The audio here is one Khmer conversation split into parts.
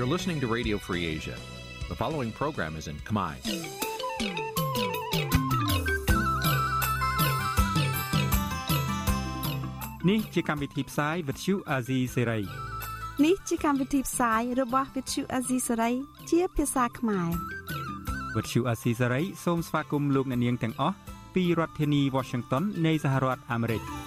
You're listening to Radio Free Asia. The following program is in Khmer. Nǐ ជាកម្មវិធីផ្សាយ Vuthu Azizi Serai នេះជាកម្មវិធីផ្សាយរបស់ Vuthu Azizi Serai ជាភាសាខ្មែរ Vuthu Azizi Serai សូមស្វាគមន៍លោកអ្នកនាងទាំងអស់ពីរដ្ឋធានី Washington នៃសហរដ្ឋអាមេរិក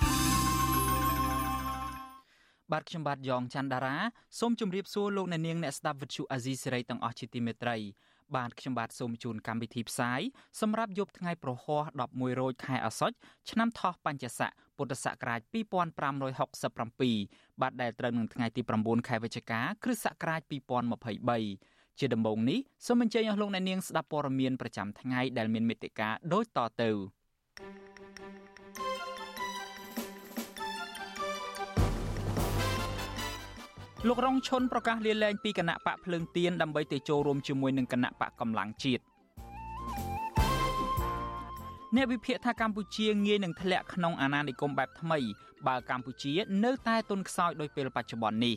បាទខ្ញុំបាទយ៉ងច័ន្ទដារាសូមជម្រាបសួរលោកអ្នកនាងអ្នកស្ដាប់វិទ្យុអាស៊ីសេរីទាំងអស់ជាទីមេត្រីបាទខ្ញុំបាទសូមជូនកម្មវិធីផ្សាយសម្រាប់យប់ថ្ងៃប្រហោះ11រោចខែអាសត់ឆ្នាំថោះបញ្ញស័កពុទ្ធសករាជ2567បាទដែលត្រូវនឹងថ្ងៃទី9ខែវិច្ឆិកាគ្រិស្តសករាជ2023ជាដំបូងនេះសូមអញ្ជើញអស់លោកអ្នកនាងស្ដាប់ព័ត៌មានប្រចាំថ្ងៃដែលមានមេត្តាដូចតទៅ។ លោករងឈុនប្រកាសលាលែងពីគណៈបកភ្លើងទៀនដើម្បីទៅចូលរួមជាមួយនឹងគណៈបកកម្លាំងជាតិអ្នកវិភាគថាកម្ពុជាងាយនឹងធ្លាក់ក្នុងអាណានិគមបែបថ្មី បើកម្ពុជា នៅតែទន់ខ្សោយដោយពេលបច្ចុប្បន្ននេះ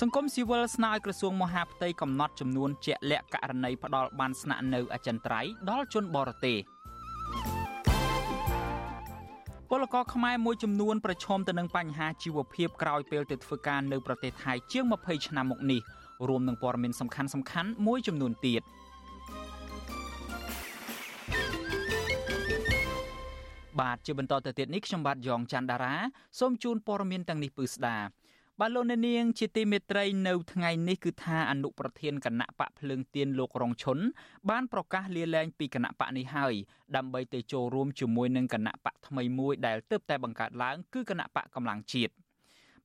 សង្គមស៊ីវិលស្នើឲ្យក្រសួងមហាផ្ទៃកំណត់ចំនួនជាក់លាក់ករណីផ្ដាល់បានស្នាក់នៅអចិន្ត្រៃយ៍ដល់ជនបរទេស។ ពលករខ្មែរមួយចំនួនប្រឈមទៅនឹងបញ្ហាជីវភាពក្រោយពេលទៅធ្វើការនៅប្រទេសថៃជាង20ឆ្នាំមកនេះរួមនឹងព័ត៌មានសំខាន់សំខាន់មួយចំនួនទៀតបាទជាបន្តទៅទៀតនេះខ្ញុំបាទយ៉ងច័ន្ទដារាសូមជូនព័ត៌មានទាំងនេះពឺស្ដា បាទលោកអ្នកនាងជាទីមេត្រីនៅថ្ងៃនេះគឺថាអនុប្រធានគណៈបកភ្លើងទៀនលោករងឈុនបានប្រកាសលាលែងពីគណៈបកនេះហើយដើម្បីទៅចូលរួមជាមួយនឹងគណៈបកថ្មីមួយដែលទើបតែបង្កើតឡើងគឺគណៈបកកម្លាំងជាតិ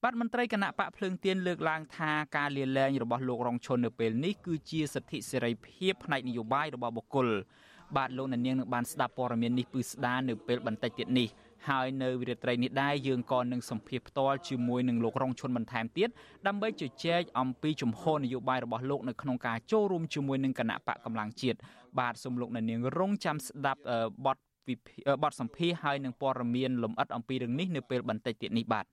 បាទមន្ត្រីគណៈបកភ្លើងទៀនលើកឡើងថាការលាលែងរបស់លោករងឈុននៅពេលនេះគឺជាសិទ្ធិសេរីភាពផ្នែកនយោបាយរបស់បុគ្គលបាទលោកអ្នកនាងនឹងបានស្ដាប់ព័ត៌មាននេះពឺស្ដានៅពេលបន្តិចទៀតនេះ ហើយនៅវិរិត្រីនេះដែរយើងក៏នឹងសម្ភាសផ្ទាល់ជាមួយនឹងលោករងឈុនបន្ថែមទៀតដើម្បីជជែកអំពីជំហរនយោបាយរបស់លោកនៅក្នុងការចូលរួមជាមួយនឹងគណៈបកកម្លាំងជាតិបាទសូមលោកអ្នកនាងរងចាំស្ដាប់បទបទសម្ភាសហើយនឹងព័ត៌មានលម្អិតអំពីរឿងនេះនៅពេលបន្តិចទៀតនេះបាទ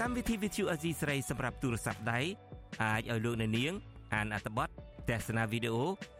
កម្មវិធី Vithu Azizi ស្រីសម្រាប់ទូរស័ព្ទដៃអាចឲ្យលោកអ្នកនាងអានអត្ថបទទស្សនាវីដេអូ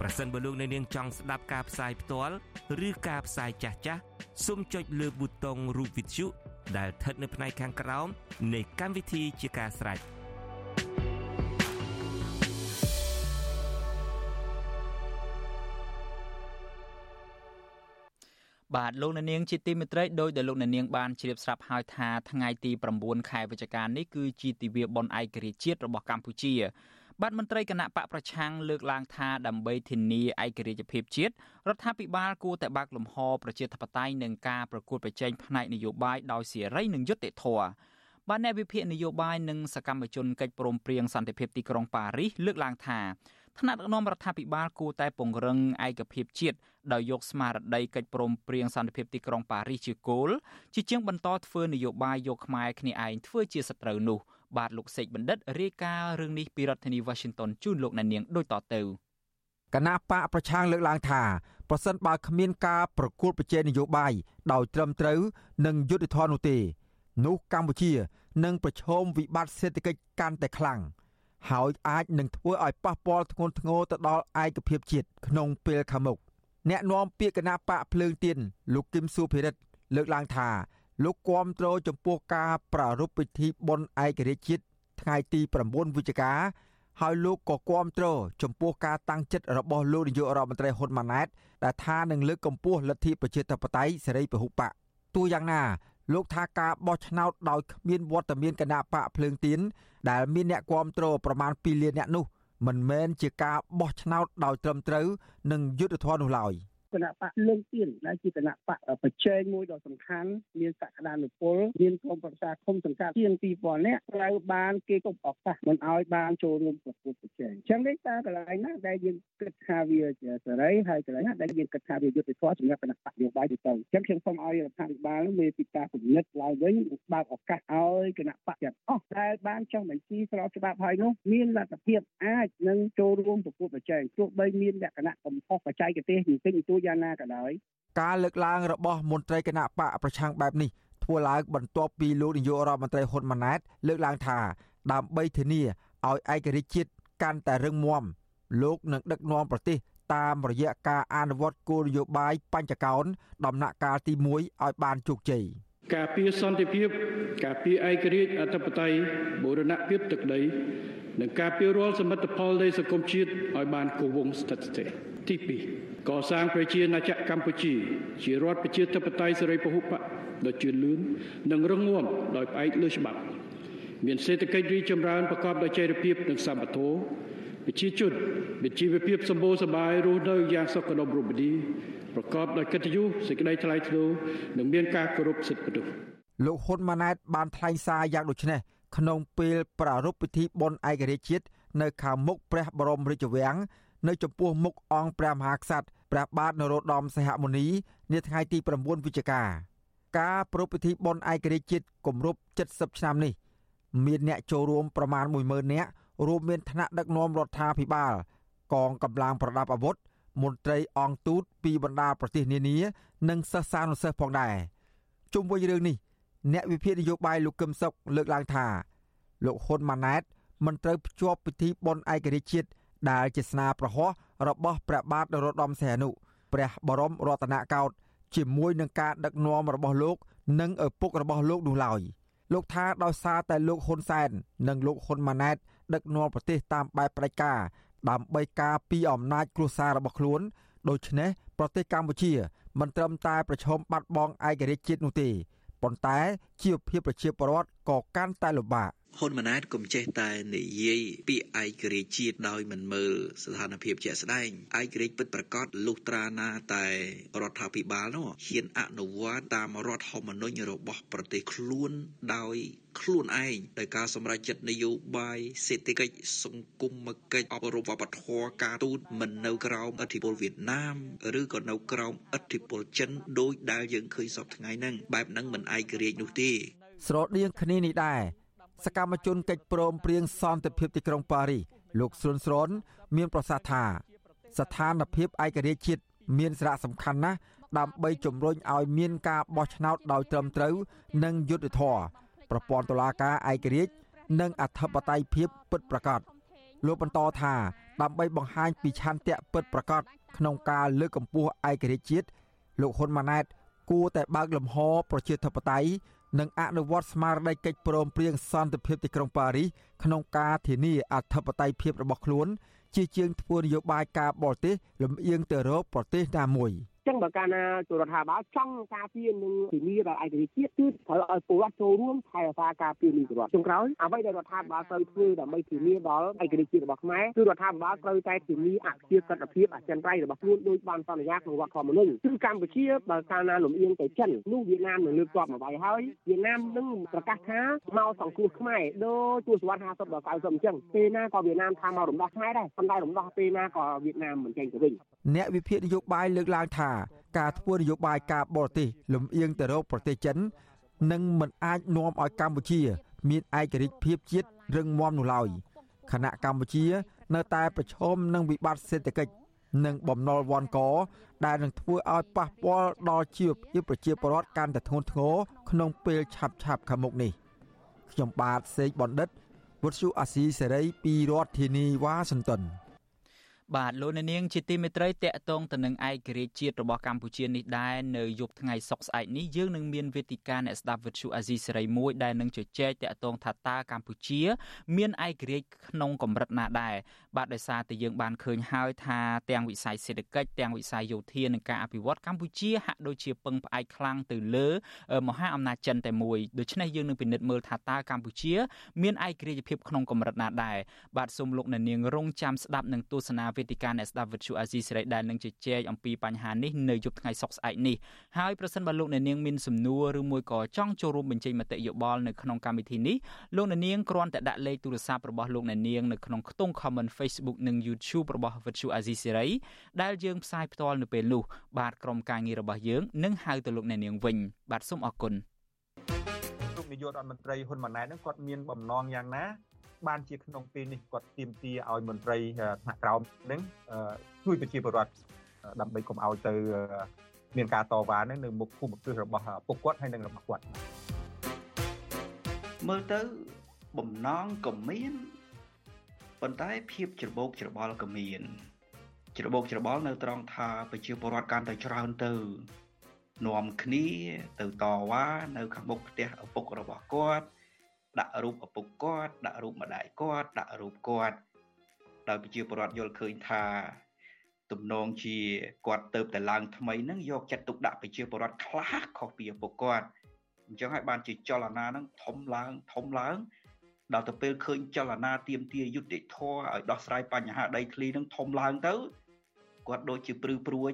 ប្រសិនបើលោកអ្នកនាងចង់ស្ដាប់ការផ្សាយផ្ទាល់ឬការផ្សាយចាស់ចាស់សូមចុចលើប៊ូតុងរូបវិទ្យុដែលស្ថិតនៅផ្នែកខាងក្រោមនៃកម្មវិធីជាការស្ដាយបាទលោកអ្នកនាងជាទីមេត្រីដោយដែលលោកអ្នកនាងបានជ្រាបស្រាប់ហើយថាថ្ងៃទី9ខែវិច្ឆិកានេះគឺជាទិវាបុណ្យឯករាជ្យជាតិរបស់កម្ពុជា បាទមន្ត្រីគណៈបកប្រឆាំងលើកឡើងថាដើម្បីធានាឯករាជ្យភាពជាតិរដ្ឋាភិបាលគួរតែបើកលំហប្រជាធិបតេយ្យនឹងការប្រកួតប្រជែងផ្នែកនយោបាយដោយសេរីនិងយុត្តិធម៌បាទអ្នកវិភាគនយោបាយនិងសកម្មជនកិច្ចព្រមព្រៀងសន្តិភាពទីក្រុងប៉ារីសលើកឡើងថាថ្នាក់ដឹកនាំរដ្ឋាភិបាលគួរតែពង្រឹងឯកភាពជាតិដោយយកស្មារតីកិច្ចព្រមព្រៀងសន្តិភាពទីក្រុងប៉ារីសជាគោលជាជាងបន្តធ្វើនយោបាយយកខ្មែរគ្នាឯងធ្វើជាសត្រូវនោះ។ បាទលោកសេកបណ្ឌិតរាយការណ៍រឿងនេះពីរដ្ឋធានី Washington ជូនលោកអ្នកនាងដូចតទៅគណៈបកប្រឆាំងលើកឡើងថាប្រសិនបើគ្មានការប្រកួតប្រជែងនយោបាយដោយត្រឹមត្រូវនិងយុត្តិធម៌នោះទេនោះកម្ពុជានឹងប្រឈមវិបត្តិសេដ្ឋកិច្ចកាន់តែខ្លាំងហើយអាចនឹងធ្វើឲ្យប៉ះពាល់ធ្ងន់ធ្ងរទៅដល់ឯកភាពជាតិក្នុងពេលខាងមុខអ្នកនាំពាក្យគណៈបកភ្លើងទៀនលោកគឹមសុភិរិទ្ធលើកឡើងថា លោកគាំទ្រចំពោះការប្រារព្ធពិធីបុណ្យឯករាជ្យជាតិថ្ងៃទី9វិច្ឆិកាហើយលោកក៏គាំទ្រចំពោះការតាំងចិត្តរបស់លោកនាយករដ្ឋមន្ត្រីហ៊ុនម៉ាណែតដែលថានឹងលើកកម្ពស់លទ្ធិប្រជាធិបតេយ្យសេរីពហុបកទោះយ៉ាងណាលោកថាការបោះឆ្នោតដោយគ្មានវត្តមានគណៈបកភ្លើងទៀនដែលមានអ្នកគាំទ្រប្រមាណ2លានអ្នកនោះមិនមែនជាការបោះឆ្នោតដោយត្រឹមត្រូវនិងយុត្តិធម៌នោះឡើយ គណៈបកលើងទៀនដែលជាគណៈបកប្រជែងមួយដ៏សំខាន់មានសក្តានុពលមានក្រុមប្រឹក្សាគុំសង្កាត់ជាង2000នាក់ត្រូវបានគេគប់ឱកាសមិនឲ្យបានចូលរួមប្រកួតប្រជែងអញ្ចឹងនេះតើកន្លែងណាដែលយើងគិតថាវាជាសេរីហើយកន្លែងណាដែលយើងគិតថាវាយុត្តិធម៌សម្រាប់គណៈបកនយោបាយទៅអញ្ចឹងខ្ញុំសូមឲ្យរដ្ឋាភិបាលមានពីការពិនិត្យឡើងវិញបើកឱកាសឲ្យគណៈបកទាំងអស់ដែលបានចុះបញ្ជីស្របច្បាប់ហើយនោះមានលទ្ធភាពអាចនឹងចូលរួមប្រកួតប្រជែងទោះបីមានលក្ខណៈកំហុសបច្ចេកទេសបន្តិចបន្តួចយ៉ាងណាក៏ដោយការលើកឡើងរបស់មន្ត្រីគណៈបកប្រឆាំងបែបនេះធ្វើឡើងបន្ទាប់ពីលោកនាយករដ្ឋមន្ត្រីហ៊ុនម៉ាណែតលើកឡើងថាដើម្បីធានាឲ្យឯករាជ្យជាតិកាន់តែរឹងមាំលោកនឹងដឹកនាំប្រទេសតាមរយៈការអនុវត្តគោលនយោបាយបញ្ចកោណដំណាក់កាលទី1ឲ្យបានជោគជ័យការពារសន្តិភាពការពារឯករាជ្យអធិបតេយ្យបូរណភាពទឹកដីនិងការពាររាល់សមិទ្ធផលនៃសង្គមជាតិឲ្យបានគង់វង្សស្ថិតស្ថេរទី2 កសាងប្រជាណាចក្រកម្ពុជា ជារដ្ឋប្រជាធិបតេយ្យសេរីពហុបកដ៏ជឿនលឿននិងរឹងមាំដោយផ្អែកលើច្បាប់ មានសេដ្ឋកិច្ចរីកចម្រើនប្រកបដោយចីរភាពនិងសម្បត្តិប្រជាជនមានជីវភាពសម្បូរសប្បាយរស់នៅយ៉ាងសុខដុមរមនាប្រកបដោយកិត្តិយសសេចក្តីថ្លៃថ្នូរនិងមានការគោរពសិទ្ធិមនុស្សលោកហ៊ុនម៉ាណែតបានថ្លែងសារយ៉ាងដូចនេះក្នុងពេលប្រារព្ធពិធីបុណ្យឯករាជ្យជាតិនៅខាងមុខព្រះបរមរាជវាំងនៅចំពោះមុខអង្គព្រះមហាក្សត្រ ព្រះបាទនរោត្តមសីហមុនីនាថ្ងៃទី9វិច្ឆិកាការប្រពៃពិធីបុណ្យឯករាជ្យជាតិគម្រប់70ឆ្នាំនេះ មានអ្នកចូលរួមប្រមាណ10000នាក់រួមមានថ្នាក់ដឹកនាំរដ្ឋាភិបាល កងកម្លាំងប្រដាប់អាវុធមន្ត្រីអង្គទូតពីបណ្ដាប្រទេសនានា និងសិស្សានុសិស្សផងដែរជុំវិញរឿងនេះអ្នកវិភាគនយោបាយលោកកឹមសុខលើកឡើងថា លោកហ៊ុនម៉ាណែតមិនត្រូវភ្ជាប់ពិធីបុណ្យឯករាជ្យជាតិ ដែលជាស្នាប្រហោះរបស់ព្រះបាទនរោត្តមសីហនុព្រះបរមរតនកោដ្ឋជាមួយនឹងការដឹកនាំរបស់លោក និងឪពុករបស់លោកនោះឡើយលោកថាដោយសារតែលោកហ៊ុនសែន និងលោកហ៊ុនម៉ាណែតដឹកនាំប្រទេសតាមបែបផ្ដាច់ការដើម្បីការពីអំណាចគ្រួសាររបស់ខ្លួនដូច្នេះប្រទេសកម្ពុជាមិនត្រឹមតែប្រឈមបាត់បង់ឯករាជ្យជាតិនោះទេប៉ុន្តែជីវភាពប្រជាពលរដ្ឋក៏កាន់តែលំបាក ហ៊ុនម៉ាណែតកុំចេះតែនិយាយពាក្យឯករាជ្យជាតិដោយមិនមើលស្ថានភាពជាក់ស្ដែងឯករាជ្យពិតប្រាកដលុះត្រាណាតែរដ្ឋាភិបាលនោះហ៊ានអនុវត្តតាមរដ្ឋធម្មនុញ្ញរបស់ប្រទេសខ្លួនដោយខ្លួនឯងដោយការសម្រេចចិត្តនយោបាយសេដ្ឋកិច្ចសង្គមកិច្ចអប់រំវប្បធម៌ការទូតមិននៅក្រោមឥទ្ធិពលវៀតណាមឬក៏នៅក្រោមឥទ្ធិពលចិនដោយដែលយើងឃើញសពថ្ងៃហ្នឹងបែបហ្នឹងមិនឯករាជ្យនោះទេស្រដៀងគ្នានេះដែរ សកម្មជនកិច្ចព្រមព្រៀងសន្តិភាពទីក្រុងប៉ារីសលោកស្រុនស្រនមានប្រសាសន៍ថា ស្ថានភាពឯករាជ្យជាតិមានសារៈសំខាន់ណាស់ដើម្បីជំរុញឲ្យមានការបោះឆ្នោតដោយត្រឹមត្រូវ និងយុត្តិធម៌ប្រព័ន្ធតុលាការឯករាជ្យនិងអធិបតេយ្យភាពពិតប្រាកដលោកបន្តថាដើម្បីបង្ហាញពីឆន្ទៈពិតប្រាកដក្នុងការលើកកម្ពស់ឯករាជ្យជាតិលោកហ៊ុនម៉ាណែតគួរតែបើកលំហប្រជាធិបតេយ្យ និងអនុវត្តស្មារតីកិច្ចព្រមព្រៀងសន្តិភាពទីក្រុងប៉ារីសក្នុងការធានាអធិបតេយ្យភាពរបស់ខ្លួន ជាជាងធ្វើនយោបាយការបរទេសលំអៀងទៅរកប្រទេសណាមួយ។ ចឹងបើកាលណាជួរដ្ឋាភិបាលចង់ការពារនឹងធានាដល់ឯករាជ្យជាតិគឺត្រូវឲ្យពលរដ្ឋចូលរួមថែរក្សាការពារនីតិរដ្ឋចុងក្រោយអ្វីដែលរដ្ឋាភិបាលត្រូវធ្វើដើម្បីធានាដល់ឯករាជ្យជាតិរបស់ខ្មែរគឺរដ្ឋាភិបាលត្រូវតែធានាអភិសិទ្ធភាពអចិន្ត្រៃយ៍របស់ខ្លួនដោយបានសន្យាក្នុងវត្តធម្មនុញ្ញគឺកម្ពុជាបើកាលណាលំអៀងទៅចិននោះវៀតណាមនឹងលើកទ័ពមកវាយហើយវៀតណាមនឹងប្រកាសថាមកសង្គ្រោះខ្មែរដូចទសវត្ស50ដល់90អញ្ចឹងពេលណាក៏វៀតណាមថាមករំដោះខ្មែរដែរប៉ុន្តែរំដោះពេលណាក៏វៀតណាមមិនចេញទៅវិញអ្នកវិភាគនយោបាយលើកឡើងថាការធ្វើនយោបាយការបរទេសលំអៀងទៅរកប្រទេសចិននឹងមិនអាចនាំឲ្យកម្ពុជា មានឯករាជ្យភាពជាតិរឹងមាំនោះឡើយខណៈកម្ពុជា នៅតែប្រឈមនឹងវិបត្តិសេដ្ឋកិច្ចនិងបំណុលវ៉ាន់កដែលនឹងធ្វើឲ្យប៉ះពាល់ដល់ជីវភាពប្រជាពលរដ្ឋកាន់តែធ្ងន់ធ្ងរក្នុងពេលឆាប់ឆាប់ខាងមុខនេះខ្ញុំបាទសេកបណ្ឌិតវុទ្ធុអាស៊ីសេរីពីរដ្ឋធានីវ៉ាស៊ីនតោន បាទលោកអ្នកនាងជាទីមេត្រីតកតងទៅនឹងឯករាជ្យជាតិរបស់កម្ពុជានេះដែរនៅយប់ថ្ងៃសុក្រស្អែកនេះយើងនឹងមានវេទិកាអ្នកស្ដាប់វិទ្យុអាស៊ីសេរីមួយដែលនឹងជជែកតកតងថាតើកម្ពុជា មានឯករាជ្យក្នុងកម្រិតណាដែរបាទដោយសារតែយើងបានឃើញហើយថាទាំងវិស័យសេដ្ឋកិច្ចទាំងវិស័យយោធានិងការអភិវឌ្ឍកម្ពុជាហាក់ដូចជាពឹងផ្អែកខ្លាំងទៅលើមហាអំណាចចិនតែមួយដូច្នេះយើងនឹងពិនិត្យមើលថាតើកម្ពុជា មានឯករាជ្យភាពក្នុងកម្រិតណាដែរបាទសូមលោកអ្នកនាងរងចាំស្ដាប់និងទស្សនាវេទិកាអ្នកស្ដាប់វិទ្យុអាស៊ីសេរីដែលនឹងជជែកអំពីបញ្ហានេះនៅយប់ថ្ងៃសុក្រស្អែកនេះហើយប្រសិនបើលោកអ្នកនាងមានសំណួរឬមួយក៏ចង់ចូលរួមបញ្ចេញមតិយោបល់នៅក្នុងកម្មវិធីនេះលោកអ្នកនាងគ្រាន់តែដាក់លេខទូរស័ព្ទរបស់លោកអ្នកនាងនៅក្នុងខ្ទង់ comment Facebook និង YouTube របស់វិទ្យុអាស៊ីសេរីដែលយើងផ្សាយផ្ទាល់នៅពេលនោះបាទក្រុមការងាររបស់យើងនឹងហៅទៅលោកអ្នកនាងវិញបាទសូមអរគុណលោកនាយករដ្ឋមន្ត្រីហ៊ុនម៉ាណែតនឹងគាត់មានបំណងយ៉ាងណា បានជាក្នុងពេលនេះគាត់ទាមទារឲ្យមន្ត្រីថ្នាក់ក្រោមនឹងជួយប្រជាពលរដ្ឋដើម្បីកុំឲ្យទៅមានការតវ៉ានឹងនៅមុខភូមិគ្រឹះរបស់ពុកគាត់ហើយនិងរបស់គាត់មើលទៅបំណងក៏មានប៉ុន្តែភាពច្របូកច្របល់ក៏មានច្របូកច្របល់នៅត្រង់ថាប្រជាពលរដ្ឋកាន់តែច្រើនទៅនាំគ្នាទៅតវ៉ានៅខាងមុខផ្ទះឪពុករបស់គាត់ ដាក់រូបឪពុកគាត់ដាក់រូបម្ដាយគាត់ដាក់រូបគាត់ដោយប្រជាពលរដ្ឋយល់ឃើញថាទំនងជាគាត់ទៅតែឡើងថ្មីហ្នឹងយកចិត្តទុកដាក់ប្រជាពលរដ្ឋខ្លះខុសពីឪពុកគាត់អញ្ចឹងហើយបានជាចលនាហ្នឹងធំឡើងធំឡើង ដល់ទៅពេលឃើញចលនាទៀមទាយុទ្ធធរឲ្យដោះស្រាយបញ្ហាដីធ្លីហ្នឹងធំឡើងទៅគាត់ដូចជាព្រឺព្រួច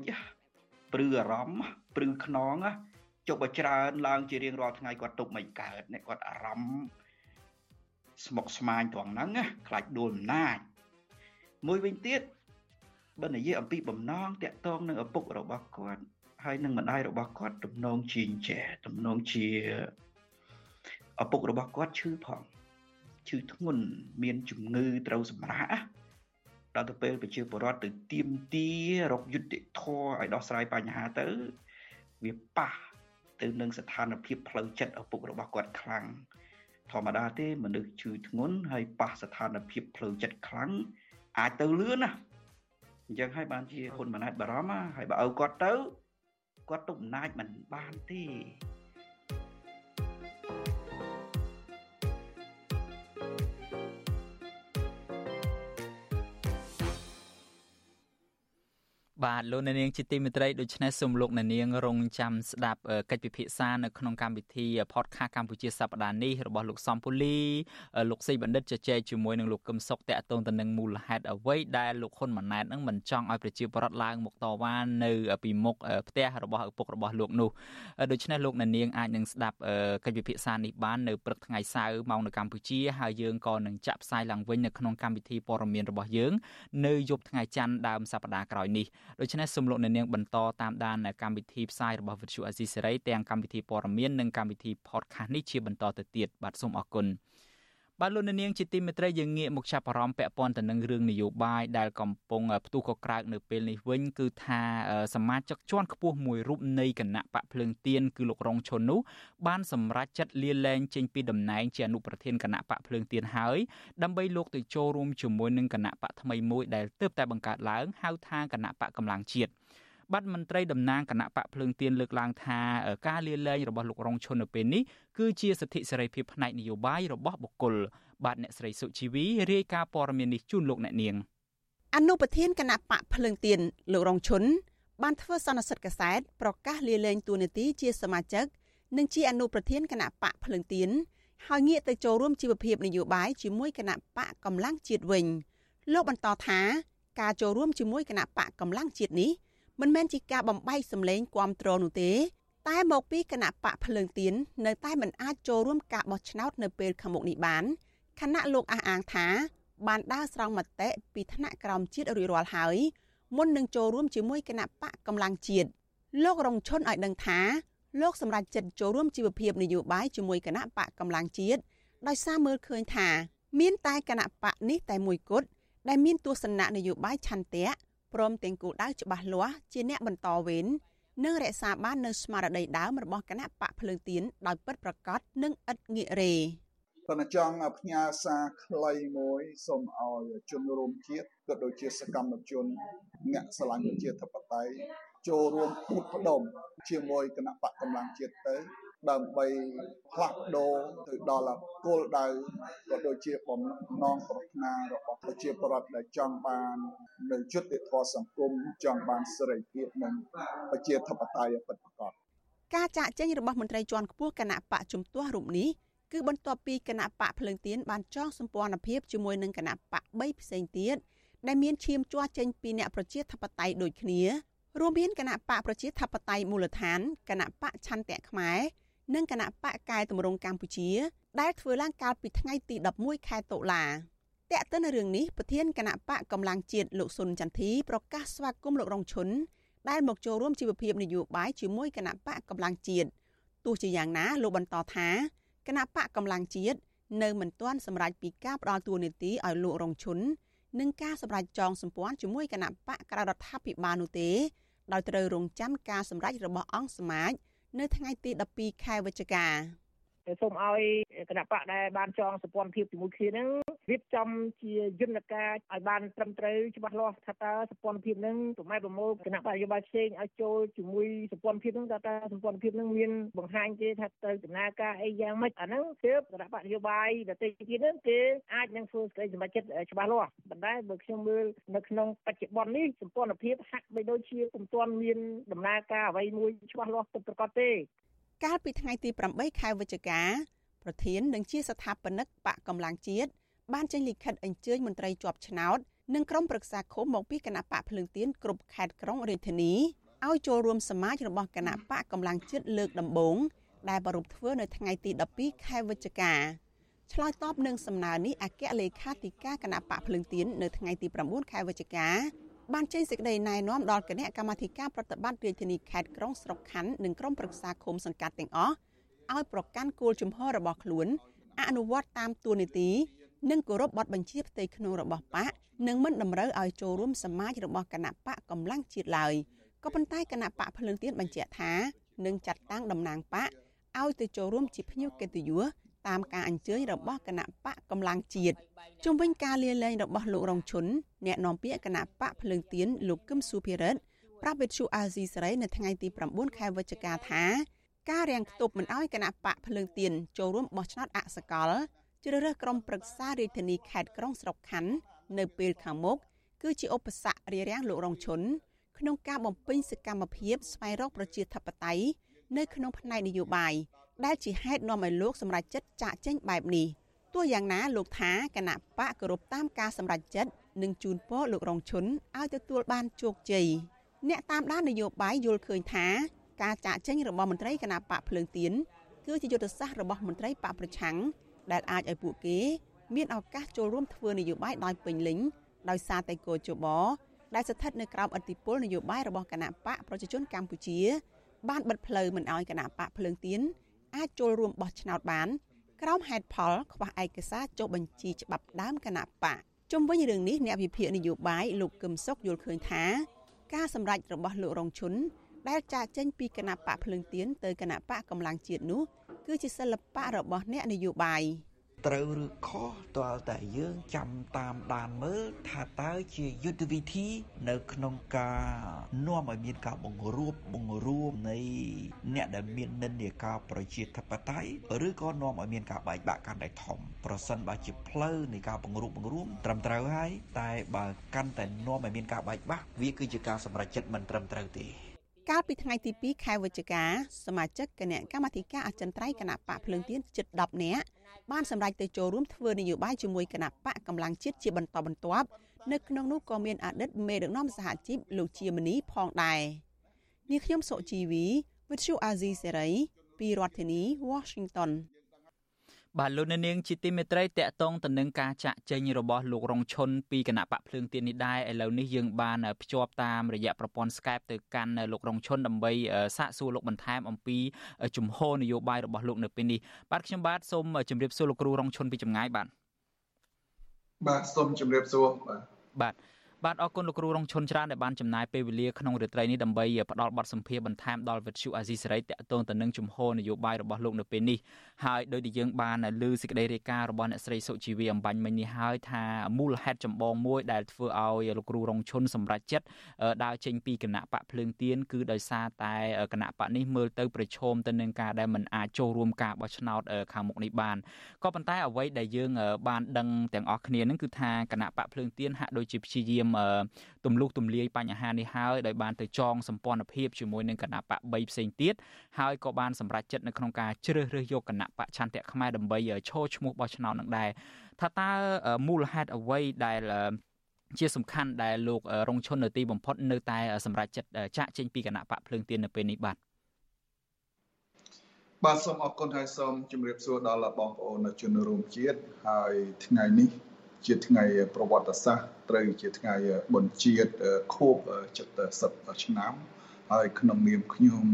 ព្រឺអារម្មណ៍ព្រឺខ្នងចុះបើច្រើនឡើងជារៀងរាល់ថ្ងៃគាត់ទុកមិនកើតនេះគាត់អារម្មណ៍ ស្មុកស្មាញត្រង់ហ្នឹងណាខ្លាចដួលអំណាចមួយវិញទៀតបើនិយាយអំពីបំណងតាក់ទងនឹងឪពុករបស់គាត់ហើយនឹងម្ដាយរបស់គាត់ទំនងជាចេះទំនងជាឪពុករបស់គាត់ឈឺផងឈឺធ្ងន់មានជំងឺត្រូវសម្រាកដល់ទៅពេលប្រជាពលរដ្ឋទៅទៀមទារកយុត្តិធម៌ឲ្យដោះស្រាយបញ្ហាទៅវាប៉ះទៅនឹងស្ថានភាពផ្លូវចិត្តឪពុករបស់គាត់ខ្លាំង ធម្មតាទេមនុស្សឈឺធ្ងន់ហើយប៉ះស្ថានភាពផ្លូវចិត្តខ្លាំងអាចទៅលឿនណាអញ្ចឹងហើយបានជាហ៊ុនម៉ាណែតបារម្ភហើយបើឲ្យគាត់ទៅគាត់ទុកអំណាចមិនបានទេ បាទលោកអ្នកនាងជាទីមេត្រីដូច្នេះសូមលោកអ្នកនាងរងចាំស្ដាប់កិច្ចពិភាក្សានៅក្នុងកម្មវិធី podcast កម្ពុជាសប្តាហ៍នេះរបស់លោកសំពូលីលោកសីបណ្ឌិតជជែកជាមួយនឹងលោកកឹមសុខតាក់ទងទៅនឹងមូលហេតុអ្វីដែលលោកហ៊ុនម៉ាណែតនឹងមិនចង់ឲ្យប្រជាពលរដ្ឋឡើងមកតវ៉ានៅពីមុខផ្ទះរបស់ឪពុករបស់លោកនោះដូច្នេះលោកអ្នកនាងអាចនឹងស្ដាប់កិច្ចពិភាក្សានេះបាននៅព្រឹកថ្ងៃសៅរ៍ម៉ោងនៅកម្ពុជាហើយយើងក៏នឹងចាក់ផ្សាយឡើងវិញនៅក្នុងកម្មវិធីព័ត៌មានរបស់យើង នៅយប់ថ្ងៃច័ន្ទដើមសប្តាហ៍ក្រោយនេះដូច្នេះសូមលោកអ្នកនាងបន្តតាមដានកម្មវិធីផ្សាយរបស់វិទ្យុអាស៊ីសេរីទាំងកម្មវិធីព័ត៌មាននិងកម្មវិធី podcast នេះជាបន្តទៅទៀតបាទសូមអរគុណ បាទលោកនាងជាទីមេត្រីយើងងាកមកចាប់អារម្មណ៍ពាក់ព័ន្ធទៅនឹងរឿងនយោបាយដែលកំពុងផ្ទុះកក្រើកនៅពេលនេះវិញគឺថាសមាជិកជាន់ខ្ពស់មួយរូបនៃគណៈបកភ្លើងទៀនគឺលោករងឈុននោះបានសម្រេចចិត្តលាលែងចេញពីតំណែងជាអនុប្រធានគណៈបកភ្លើងទៀនហើយដើម្បីលោកទៅចូលរួមជាមួយនឹងគណៈបកថ្មីមួយដែលទើបតែបង្កើតឡើងហៅថាគណៈបកកម្លាំងជាតិ បាត់មន្ត្រីតំណាងគណៈបកភ្លើងទៀនលើកឡើងថាការលាលែងរបស់លោករងឈុននៅពេលនេះគឺជាសិទ្ធិសេរីភាពផ្នែកនយោបាយរបស់បុគ្គលបាទអ្នកស្រីសុជីវីរាយការណ៍ព័ត៌មាននេះជូនលោកអ្នកនាងអនុប្រធានគណៈបកភ្លើងទៀនលោករងឈុនបានធ្វើសន្និសីទកសែតប្រកាសលាលែងតួនាទីជាសមាជិកនិងជាអនុប្រធានគណៈបកភ្លើងទៀនហើយងាកទៅចូលរួមជីវភាពនយោបាយជាមួយគណៈបកកម្លាំងជាតិវិញលោកបន្តថាការចូលរួមជាមួយគណៈបកកម្លាំងជាតិនេះ មិនមែនជាការបំបែកសម្លេងគាំទ្រនោះទេ តែមកពីគណៈបកភ្លើងទៀននៅតែមិនអាចចូលរួមការបោះឆ្នោតនៅពេលខាងមុខនេះបានគណៈលោកអះអាងថា បានដើរស្រង់មតិពីថ្នាក់ក្រោមជាតិរួចរាល់ហើយមុននឹងចូលរួមជាមួយគណៈបកកម្លាំងជាតិលោករងឈុនឲ្យដឹងថាលោកសម្រាប់ចិត្តចូលរួមជីវភាពនយោបាយជាមួយគណៈបកកម្លាំងជាតិដោយសារមើលឃើញថា មានតែគណៈបកនេះតែមួយគត់ដែលមានទស្សនៈនយោបាយឆន្ទៈ ព្រមទាំងគោលដៅច្បាស់លាស់ជាអ្នកបន្តវេននិងរក្សាបាននូវស្មារតីដើមរបស់គណៈបកភ្លើងទៀនដោយពិតប្រាកដនិងឥតងាករេប៉ុន្តែចង់ផ្ញើសារខ្លីមួយសូមឲ្យជនរួមជាតិក៏ដូចជាសកម្មជនអ្នកស្រឡាញ់ប្រជាធិបតេយ្យចូលរួមពុតផ្ដុំជាមួយគណៈបកកម្លាំងជាតិទៅ ដើម្បីផ្លាស់ប្ដូរទៅដល់គោលដៅក៏ដូចជាបំណងប្រាថ្នារបស់ប្រជាពលរដ្ឋដែលចង់បាននៅយុត្តិធម៌សង្គមចង់បានសេរីភាពនិងប្រជាធិបតេយ្យពិតប្រាកដការចាក់ចេញរបស់មន្ត្រីជាន់ខ្ពស់គណៈបកជំទាស់រូបនេះគឺបន្ទាប់ពីគណៈបកភ្លើងទៀនបានចងសម្ព័ន្ធភាពជាមួយនឹងគណៈបក3ផ្សេងទៀតដែលមានឈាមជ័រចេញពីអ្នកប្រជាធិបតេយ្យដូចគ្នារួមមានគណៈបកប្រជាធិបតេយ្យមូលដ្ឋានគណៈបកឆន្ទៈខ្មែរ និងគណៈបកកែតម្រង់កម្ពុជា ដែលធ្វើឡើងកាលពីថ្ងៃទី11ខែតុលាតើតើនៅរឿងនេះប្រធានគណៈបកកម្លាំងជាតិលោកសុនចន្ទធីប្រកាសស្វាគមន៍លោករងឈុនដែលមកចូលរួមជីវភាពនយោបាយជាមួយគណៈបកកម្លាំងជាតិទោះជាយ៉ាងណាលោកបន្តថាគណៈបកកម្លាំងជាតិនៅមិនទាន់សម្រេចពីការផ្ដាល់តួនាទីឲ្យលោករងឈុននិងការសម្រេចចងសម្ព័ន្ធជាមួយគណៈបកក្រៅរដ្ឋាភិបាលនោះទេដោយត្រូវរងចាំការសម្រេចរបស់អង្គសមាជ នៅថ្ងៃទី12ខែវិច្ឆិកា សូមឲ្យគណៈបកដែលបានចងសម្ព័ន្ធភាពជាមួយគ្នានឹងរៀបចំជាយន្តការឲ្យបានត្រឹមត្រូវច្បាស់លាស់ថាតើសម្ព័ន្ធភាពនឹងប្រម៉ែប្រមូលគណៈបកនយោបាយផ្សេងឲ្យចូលជាមួយសម្ព័ន្ធភាពនឹងថាតើសម្ព័ន្ធភាពនឹងមានបង្ហាញទេថាទៅដំណើរការអីយ៉ាងម៉េចអាហ្នឹងគឺគណៈបកនយោបាយដទៃទៀតនឹងគេអាចនឹងធ្វើសេចក្តីសម្រេចចិត្តច្បាស់លាស់ប៉ុន្តែបើខ្ញុំមើលនៅក្នុងបច្ចុប្បន្ននេះសម្ព័ន្ធភាពហាក់បីដូចជាពុំទាន់មានដំណើរការអ្វីមួយច្បាស់លាស់ពិតប្រាកដទេ កាលពីថ្ងៃទី8ខែវិច្ឆិកាប្រធាននិងជាស្ថាបនិកបកកម្លាំងជាតិបានចេញលិខិតអញ្ជើញមន្ត្រីជាប់ឆ្នោតនិងក្រុមប្រឹក្សាឃុំមកពីគណៈបកភ្លើងទៀនគ្រប់ខេត្តក្រុងរាជធានីឲ្យចូលរួមសមាជរបស់គណៈបកកម្លាំងជាតិលើកដំបូងដែលប្រពធ្វើនៅថ្ងៃទី12ខែវិច្ឆិកាឆ្លើយតបនឹងសំណើនេះអគ្គលេខាធិការគណៈបកភ្លើងទៀននៅថ្ងៃទី9ខែវិច្ឆិកា បានចេញសេចក្តីណែនាំដល់គណៈកម្មាធិការប្រតិបត្តិរាជធានីខេត្តក្រុងស្រុកខណ្ឌនិងក្រុមប្រឹក្សាឃុំសង្កាត់ទាំងអស់ឲ្យប្រកាន់គោលជំហររបស់ខ្លួនអនុវត្តតាមទួនាទីនិងគោរពបទបញ្ជាផ្ទៃក្នុងរបស់បកនិងមិនតម្រូវឲ្យចូលរួមសមាជរបស់គណៈបកកម្លាំងជាតិឡើយក៏ប៉ុន្តែគណៈបកភ្លើងទៀនបញ្ជាក់ថានឹងចាត់តាំងតំណាងបកឲ្យទៅចូលរួមជាភ្ញៀវកិត្តិយស តាមការអញ្ជើញរបស់គណៈបកកម្លាំងជាតិជុំវិញការលាលែងរបស់លោករងឈុនអ្នកនាំពាក្យគណៈបកភ្លើងទៀនលោកកឹមសុភិរិទ្ធប្រាប់វិទ្យុអាស៊ីសេរីនៅថ្ងៃទី9ខែវិច្ឆិកាថាការរាំងខ្ទប់មិនអោយគណៈបកភ្លើងទៀនចូលរួមបោះឆ្នោតអសកលជ្រើសរើសក្រុមប្រឹក្សារាជធានីខេត្តក្រុងស្រុកខណ្ឌនៅពេលខាងមុខគឺជាឧបសគ្គរារាំងលោករងឈុនក្នុងការបំពេញសកម្មភាពស្វែងរកប្រជាធិបតេយ្យនៅក្នុងផ្នែកនយោបាយ ដែលជាហេតុនាំឲ្យលោកសម្រេចចិត្តចាកចេញបែបនេះទោះយ៉ាងណាលោកថាគណៈបកគោរពតាមការសម្រេចចិត្តនិងជូនពរលោករងឈុនឲ្យទទួលបានជោគជ័យអ្នកតាមដាននយោបាយយល់ឃើញថាការចាកចេញរបស់មន្ត្រីគណៈបកភ្លើងទៀនគឺជាយុទ្ធសាស្ត្ររបស់មន្ត្រីបកប្រឆាំងដែលអាចឲ្យពួកគេ មានឱកាសចូលរួមធ្វើនយោបាយដោយពេញលេញដោយសារតែគោជបដែលស្ថិតនៅក្រោមអធិបុលនយោបាយរបស់គណៈបកប្រជាជនកម្ពុជា បានបិទផ្លូវមិនឲ្យគណៈបកភ្លើងទៀន អាចចូលរួមបោះឆ្នោតបាន ក្រោមហេតុផលខ្វះឯកសារចុះបញ្ជីច្បាប់ដើមគណៈបកជុំវិញរឿងនេះអ្នកវិភាគនយោបាយលោកកឹមសុខយល់ឃើញថាការសម្រេចរបស់លោករងឈុនដែលចាកចេញពីគណៈបកភ្លឹងទៀនទៅគណៈបកកម្លាំងជាតិនោះគឺជាសិល្បៈរបស់អ្នកនយោបាយ ត្រូវឬខុសតើតែយើងចាំតាមដានមើលថាតើជាយុទ្ធវិធី នៅក្នុងការនាំឲ្យមានការបង្រួបបង្រួមនៃអ្នកដែលមាននិន្នាការប្រជាធិបតេយ្យឬក៏នាំឲ្យមានការបែកបាក់កាន់តែធំប្រសិនបើជាផ្លូវនៃការបង្រួបបង្រួមត្រឹមត្រូវហើយតែបើកាន់តែនាំឲ្យមានការបែកបាក់វាគឺជាការសម្រេចចិត្តមិនត្រឹមត្រូវទេកាលពីថ្ងៃទី2ខែវិច្ឆិកាសមាជិកគណៈកម្មាធិការអចិន្ត្រៃយ៍គណៈបកភ្លើងទៀនជិត10នាក់ បានសម្រេចទៅចូលរួមធ្វើនយោបាយជាមួយគណៈបកកម្លាំងជាតិជាបន្តបន្ទាប់នៅក្នុងនោះក៏មានអតីតមេដឹកនាំសហជីពលោកជាមនីផងដែរនាងខ្ញុំសុជីវីវិទ្យុអាស៊ីសេរីពីរដ្ឋធានី Washington បាទលោកនាងជាទីមេត្រីតកតងទៅនឹងការចាក់ចេញរបស់លោករងឈុនពីគណៈបកភ្លើងទៀននេះដែរឥឡូវនេះយើងបានភ្ជាប់តាមរយៈប្រព័ន្ធ Skype ទៅកាន់លោករងឈុនដើម្បីសាកសួរលោកបន្ថែមអំពីជំហរនយោបាយរបស់លោកនៅពេលនេះបាទខ្ញុំបាទសូមជម្រាបសួរលោកគ្រូរងឈុនពីចម្ងាយបាទបាទសូមជម្រាបសួរបាទបាទ បាទអរគុណលោកគ្រូរងឈុនច្រើនដែលបានចំណាយពេលវេលាក្នុងរាត្រីនេះដើម្បីផ្ដល់បទសម្ភាសន៍បន្ថែមដល់វិទ្យុអាស៊ីសេរីតាក់ទងទៅនឹងជំហរនយោបាយរបស់លោកនៅពេលនេះហើយដោយដែលយើងបានលើសេចក្តីរាយការណ៍របស់អ្នកស្រីសុជីវីអំបញ្ញមិញនេះហើយថាមូលហេតុចម្បងមួយដែលធ្វើឲ្យលោកគ្រូរងឈុនសម្រេចចិត្តដើរចេញពីគណៈបកភ្លើងទៀនគឺដោយសារតែគណៈបកនេះមើលទៅប្រឈមទៅនឹងការដែលមិនអាចចូលរួមការបោះឆ្នោតខាងមុខនេះបានក៏ប៉ុន្តែអ្វីដែលយើងបានដឹងទាំងអស់គ្នានឹងគឺថាគណៈបកភ្លើងទៀនហាក់ដូចជាព្យាយាមទម្លុះទម្លាយបញ្ហានេះហើយដោយបានទៅចងសម្ព័ន្ធភាពជាមួយនឹងគណៈបក3ផ្សេងទៀតហើយក៏បានសម្រេចចិត្តនៅក្នុងការជ្រើសរើសយកគណៈបកឆន្ទៈខ្មែរដើម្បីឈរឈ្មោះបោះឆ្នោតនឹងដែរថាតើមូលហេតុអ្វីដែលជាសំខាន់ដែលលោករងឈុននៅទីបំផុតនៅតែសម្រាប់ចិត្តចាក់ចេញពីគណៈបកភ្លើងទៀននៅពេលនេះបាទបាទសូមអរគុណហើយសូមជម្រាបសួរដល់បងប្អូនជនរួមជាតិហើយថ្ងៃនេះ ជាថ្ងៃប្រវត្តិសាស្ត្រត្រូវជាថ្ងៃបុណ្យជាតិខួប70ឆ្នាំហើយក្នុងនាមខ្ញុំ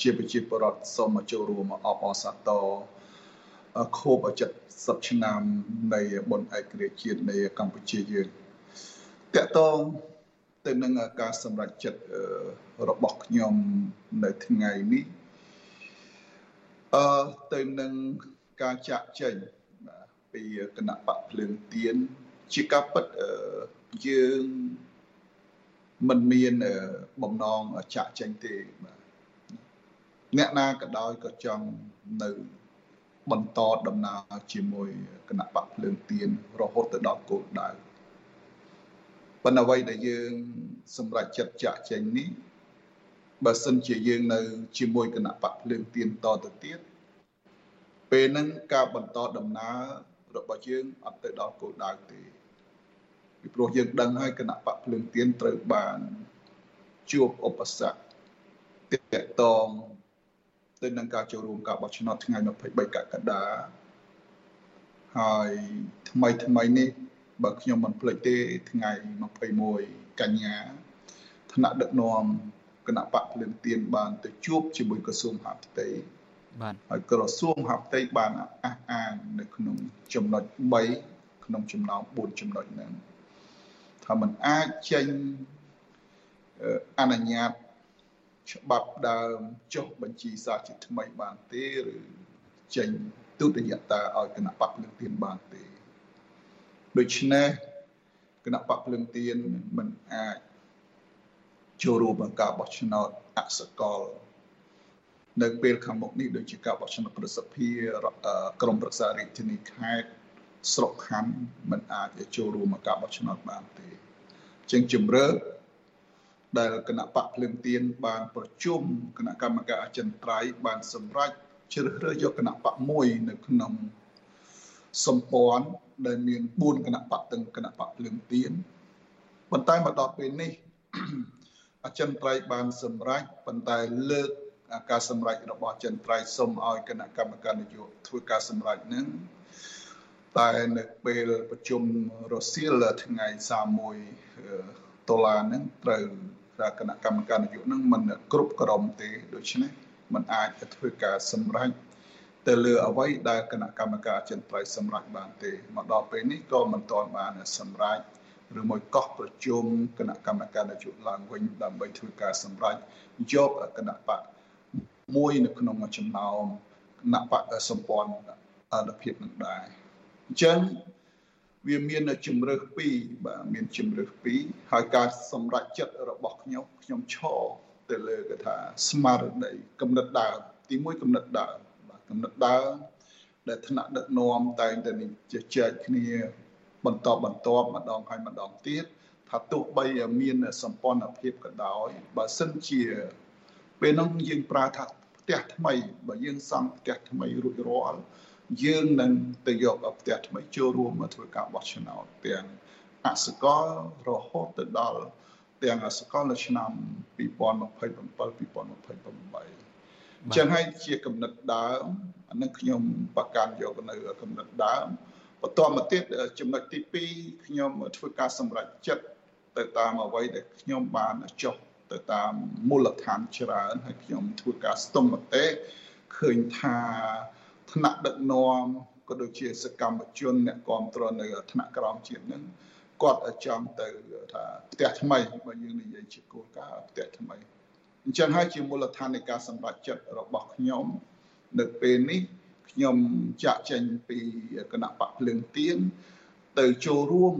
ជាប្រជាពលរដ្ឋសូមចូលរួមអបអរសាទរខួប70ឆ្នាំនៃបុណ្យឯករាជ្យជាតិនៃកម្ពុជាយើងតកតងទៅនឹងការសម្រេចចិត្តរបស់ខ្ញុំនៅថ្ងៃនេះអឺទៅនឹងការចាក់ចេញ ពីគណៈបកភ្លើងទៀនជាការពិតយើងមិនមានបំណងចាក់ចេញទេបាទអ្នកណាក៏ដោយក៏ចង់នៅបន្តដំណើរជាមួយគណៈបកភ្លើងទៀនរហូតទៅដល់គោលដៅប៉ុន្តែអ្វីដែលយើង សម្រេចចិត្តចាក់ចេញនេះបើសិនជាយើងនៅ ជាមួយគណៈបកភ្លើងទៀនតទៅទៀតពេលហ្នឹងការបន្តដំណើរ របស់យើងអត់ទៅដល់គោលដៅទេពីព្រោះយើងដឹងហើយគណៈបកភ្លើងទៀនត្រូវបានជួបឧបសគ្គទាក់ទងទៅនឹងការចូលរួមការបោះឆ្នោតថ្ងៃ23កក្កដាហើយថ្មីថ្មីនេះបើខ្ញុំមិនភ្លេចទេថ្ងៃ21កញ្ញាថ្នាក់ដឹកនាំគណៈបកភ្លើងទៀនបានទៅជួបជាមួយក្រសួងហាផ្ទៃ បាទហើយក្រសួងហាផ្ទៃបានអះអាងនៅក្នុងចំណុច3ក្នុងចំណោម4ចំណុចហ្នឹងថាมันអាចចេញអនុញ្ញាតច្បាប់ដើមចុះបញ្ជីសាជាថ្មីបានទេឬចេញទុតិយតាឲ្យគណៈបកភ្លឹងទៀនបានទេដូច្នេះគណៈបកភ្លឹងទៀនមិនអាចចូលរួមក្នុងការបោះឆ្នោតអសកល នៅពេលខាងមុខនេះដូចជាការបោះឆ្នោតប្រសិទ្ធភាពក្រមប្រឹក្សារាជធានីខេត្តស្រុកខណ្ឌមិនអាចចូលរួមក្នុងការបោះឆ្នោតបានទេជាងជំរឿដែលគណៈបកភ្លើងទៀនបានប្រជុំគណៈកម្មការអចិន្ត្រៃយ៍បានសម្រេចជ្រើសរើសយកគណៈបកមួយនៅក្នុងសម្ព័ន្ធដែលមាន4គណៈបកទាំងគណៈបកភ្លើងទៀនប៉ុន្តែមកដល់ពេលនេះអចិន្ត្រៃយ៍បានសម្រេចប៉ុន្តែលើក ការសម្រេចរបស់ចិនត្រៃសុំឲ្យគណៈកម្មការនយោបាយធ្វើការសម្រេចនឹងតែនៅពេលប្រជុំរសៀលថ្ងៃ31ដុល្លារហ្នឹងត្រូវគណៈកម្មការនយោបាយហ្នឹងមិនគ្រប់ក្រុមទេដូច្នេះมันអាចធ្វើការសម្រេចទៅលើអ្វីដែលគណៈកម្មការចិនត្រៃសម្រេចបានទេមកដល់ពេលនេះក៏មិនទាន់បានសម្រេចឬមួយកោះប្រជុំគណៈកម្មការនយោបាយឡើងវិញដើម្បីធ្វើការសម្រេចយកគណៈបក មួយនៅក្នុងចំណោមគណៈបកសម្ព័ន្ធអនុភាពនឹងដែរអញ្ចឹងវាមានជំរើសពីរបាទមានជំរើសពីរហើយការសម្រេចចិត្តរបស់ខ្ញុំខ្ញុំឈរទៅលើគេថាស្មារតីកំណត់ដើមទីមួយកំណត់ដើមបាទកំណត់ដើមដែលថ្នាក់ដឹកនាំតែងតែជជែកគ្នាបន្តបន្តម្ដងហើយម្ដងទៀតថាទោះបីមានសម្ព័ន្ធភាពក៏ដោយបើសិនជាពេលនោះយើងប្រើថា ផ្ទះថ្មីបើយើងសង់ផ្ទះថ្មីរួចរាល់យើងនឹងទៅយកផ្ទះថ្មីចូលរួមមកធ្វើការបោះឆ្នោតទាំងអសកលរហូតទៅដល់ទាំងអសកលនៅឆ្នាំ2027 2028ចឹងហើយជាកំណត់ដើមអានឹងខ្ញុំប្រកាន់យកនៅកំណត់ដើមបន្តមកទៀតចំណុចទី2ខ្ញុំធ្វើការសម្រេចចិត្តទៅតាមអ្វីដែលខ្ញុំបានចុះ ទៅតាមមូលដ្ឋានច្រើនហើយខ្ញុំធ្វើការស្ទង់មតិឃើញថាថ្នាក់ដឹកនាំក៏ដូចជាសកម្មជនអ្នកគ្រប់គ្រងនៅថ្នាក់ក្រោមជាតិនឹងគាត់ចង់ទៅថាផ្ទះថ្មីបើយើងនិយាយជាគោលការណ៍ផ្ទះថ្មីអញ្ចឹងហើយជាមូលដ្ឋាននៃការសម្រេចចិត្តរបស់ខ្ញុំនៅពេលនេះខ្ញុំចាក់ចេញពីគណៈបកភ្លើងទៀនទៅចូលរួម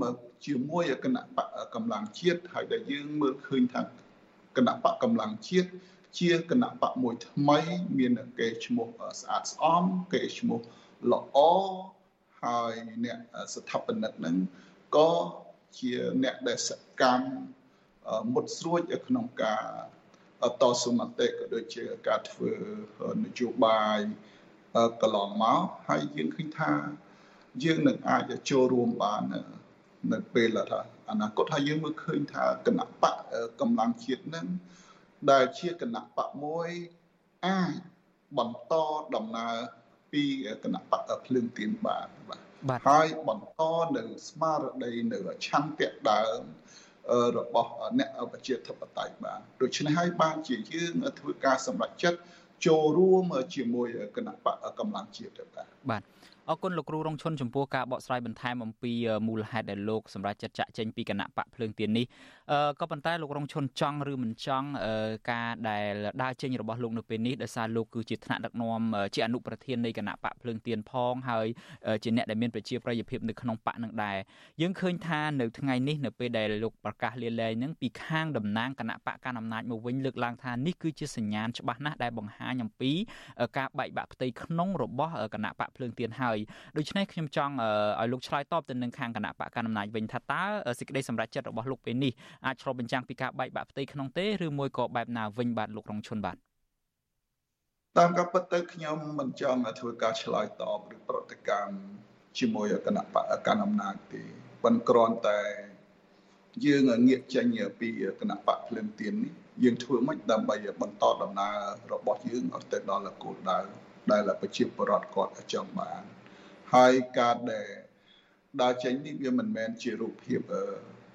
ជាមួយគណៈបកកម្លាំងជាតិហើយដែលយើងមើលឃើញថា គណៈបកកម្លាំងជាតិជាគណៈបកមួយថ្មី មានគេឈ្មោះស្អាតស្អំគេឈ្មោះល្អហើយអ្នកស្ថាបនិកហ្នឹងក៏ជាអ្នកដែលសកម្មមុតស្រួចក្នុងការតស៊ូមតិក៏ដូចជាការធ្វើនយោបាយកន្លងមកហើយយើងឃើញថាយើងនឹងអាចចូលរួមបាននៅពេលថា អនាគតហើយយើងមើលឃើញថាគណៈបកកម្លាំងជាតិនឹងដែលជាគណៈបកមួយអាចបន្តដំណើរពីគណៈបកភ្លើងទៀនបានបាទហើយបន្តនៅស្មារតីនៅឆន្ទៈដើមរបស់អ្នកប្រជាធិបតេយ្យបានដូច្នេះហើយបានជាយើងធ្វើការសម្រេចចិត្តចូលរួមជាមួយគណៈបកកម្លាំងជាតិបាទបាទ អរគុណលោកគ្រូរងឈុនចំពោះការបកស្រាយបន្ថែមអំពីមូលហេតុដែលលោកសម្រាប់ចាត់ចាក់ចេញពីគណៈបកភ្លើងទៀននេះ ក៏ប៉ុន្តែលោករងឈុនចង់ឬមិនចង់ការដែលដើរចេញរបស់លោកនៅពេលនេះដោយសារលោកគឺជាថ្នាក់ដឹកនាំជាអនុប្រធាននៃគណៈបកភ្លើងទៀនផងហើយជាអ្នកដែលមានប្រជាប្រិយភាពនៅក្នុងបកនឹងដែរយើងឃើញថានៅថ្ងៃនេះនៅពេលដែលលោកប្រកាសលាលែងនឹងពីខាងតំណាងគណៈបកកណ្ដាលអំណាចមកវិញលើកឡើងថានេះគឺជាសញ្ញាណច្បាស់ណាស់ដែលបង្ហាញអំពីការបែកបាក់ផ្ទៃក្នុងរបស់គណៈបកភ្លើងទៀនហើយដូច្នេះខ្ញុំចង់ឲ្យលោកឆ្លើយតបទៅនឹងខាងគណៈបកកណ្ដាលអំណាចវិញថាតើសេចក្តីសម្រេចចិត្តរបស់លោកពេលនេះអាចឆ្លុះបញ្ចាំងពីការបែកបាក់ផ្ទៃក្នុងទេឬមួយក៏បែបណាវិញបាទលោករងឈុនបាទតាមការពិតទៅខ្ញុំមិនចង់ធ្វើការឆ្លើយតបឬប្រតិកម្មជាមួយគណៈបកកណ្ដាលអំណាចទេប៉ុន្តែគ្រាន់តែយើងងាកចេញពីគណៈបកភ្លើងទៀននេះយើងធ្វើមិនដើម្បីបន្តដំណើររបស់យើងឲ្យទៅដល់គោលដៅដែលប្រជាពលរដ្ឋគាត់ចង់បានហើយការដែលដើរចេញនេះវាមិនមែនជារូបភាព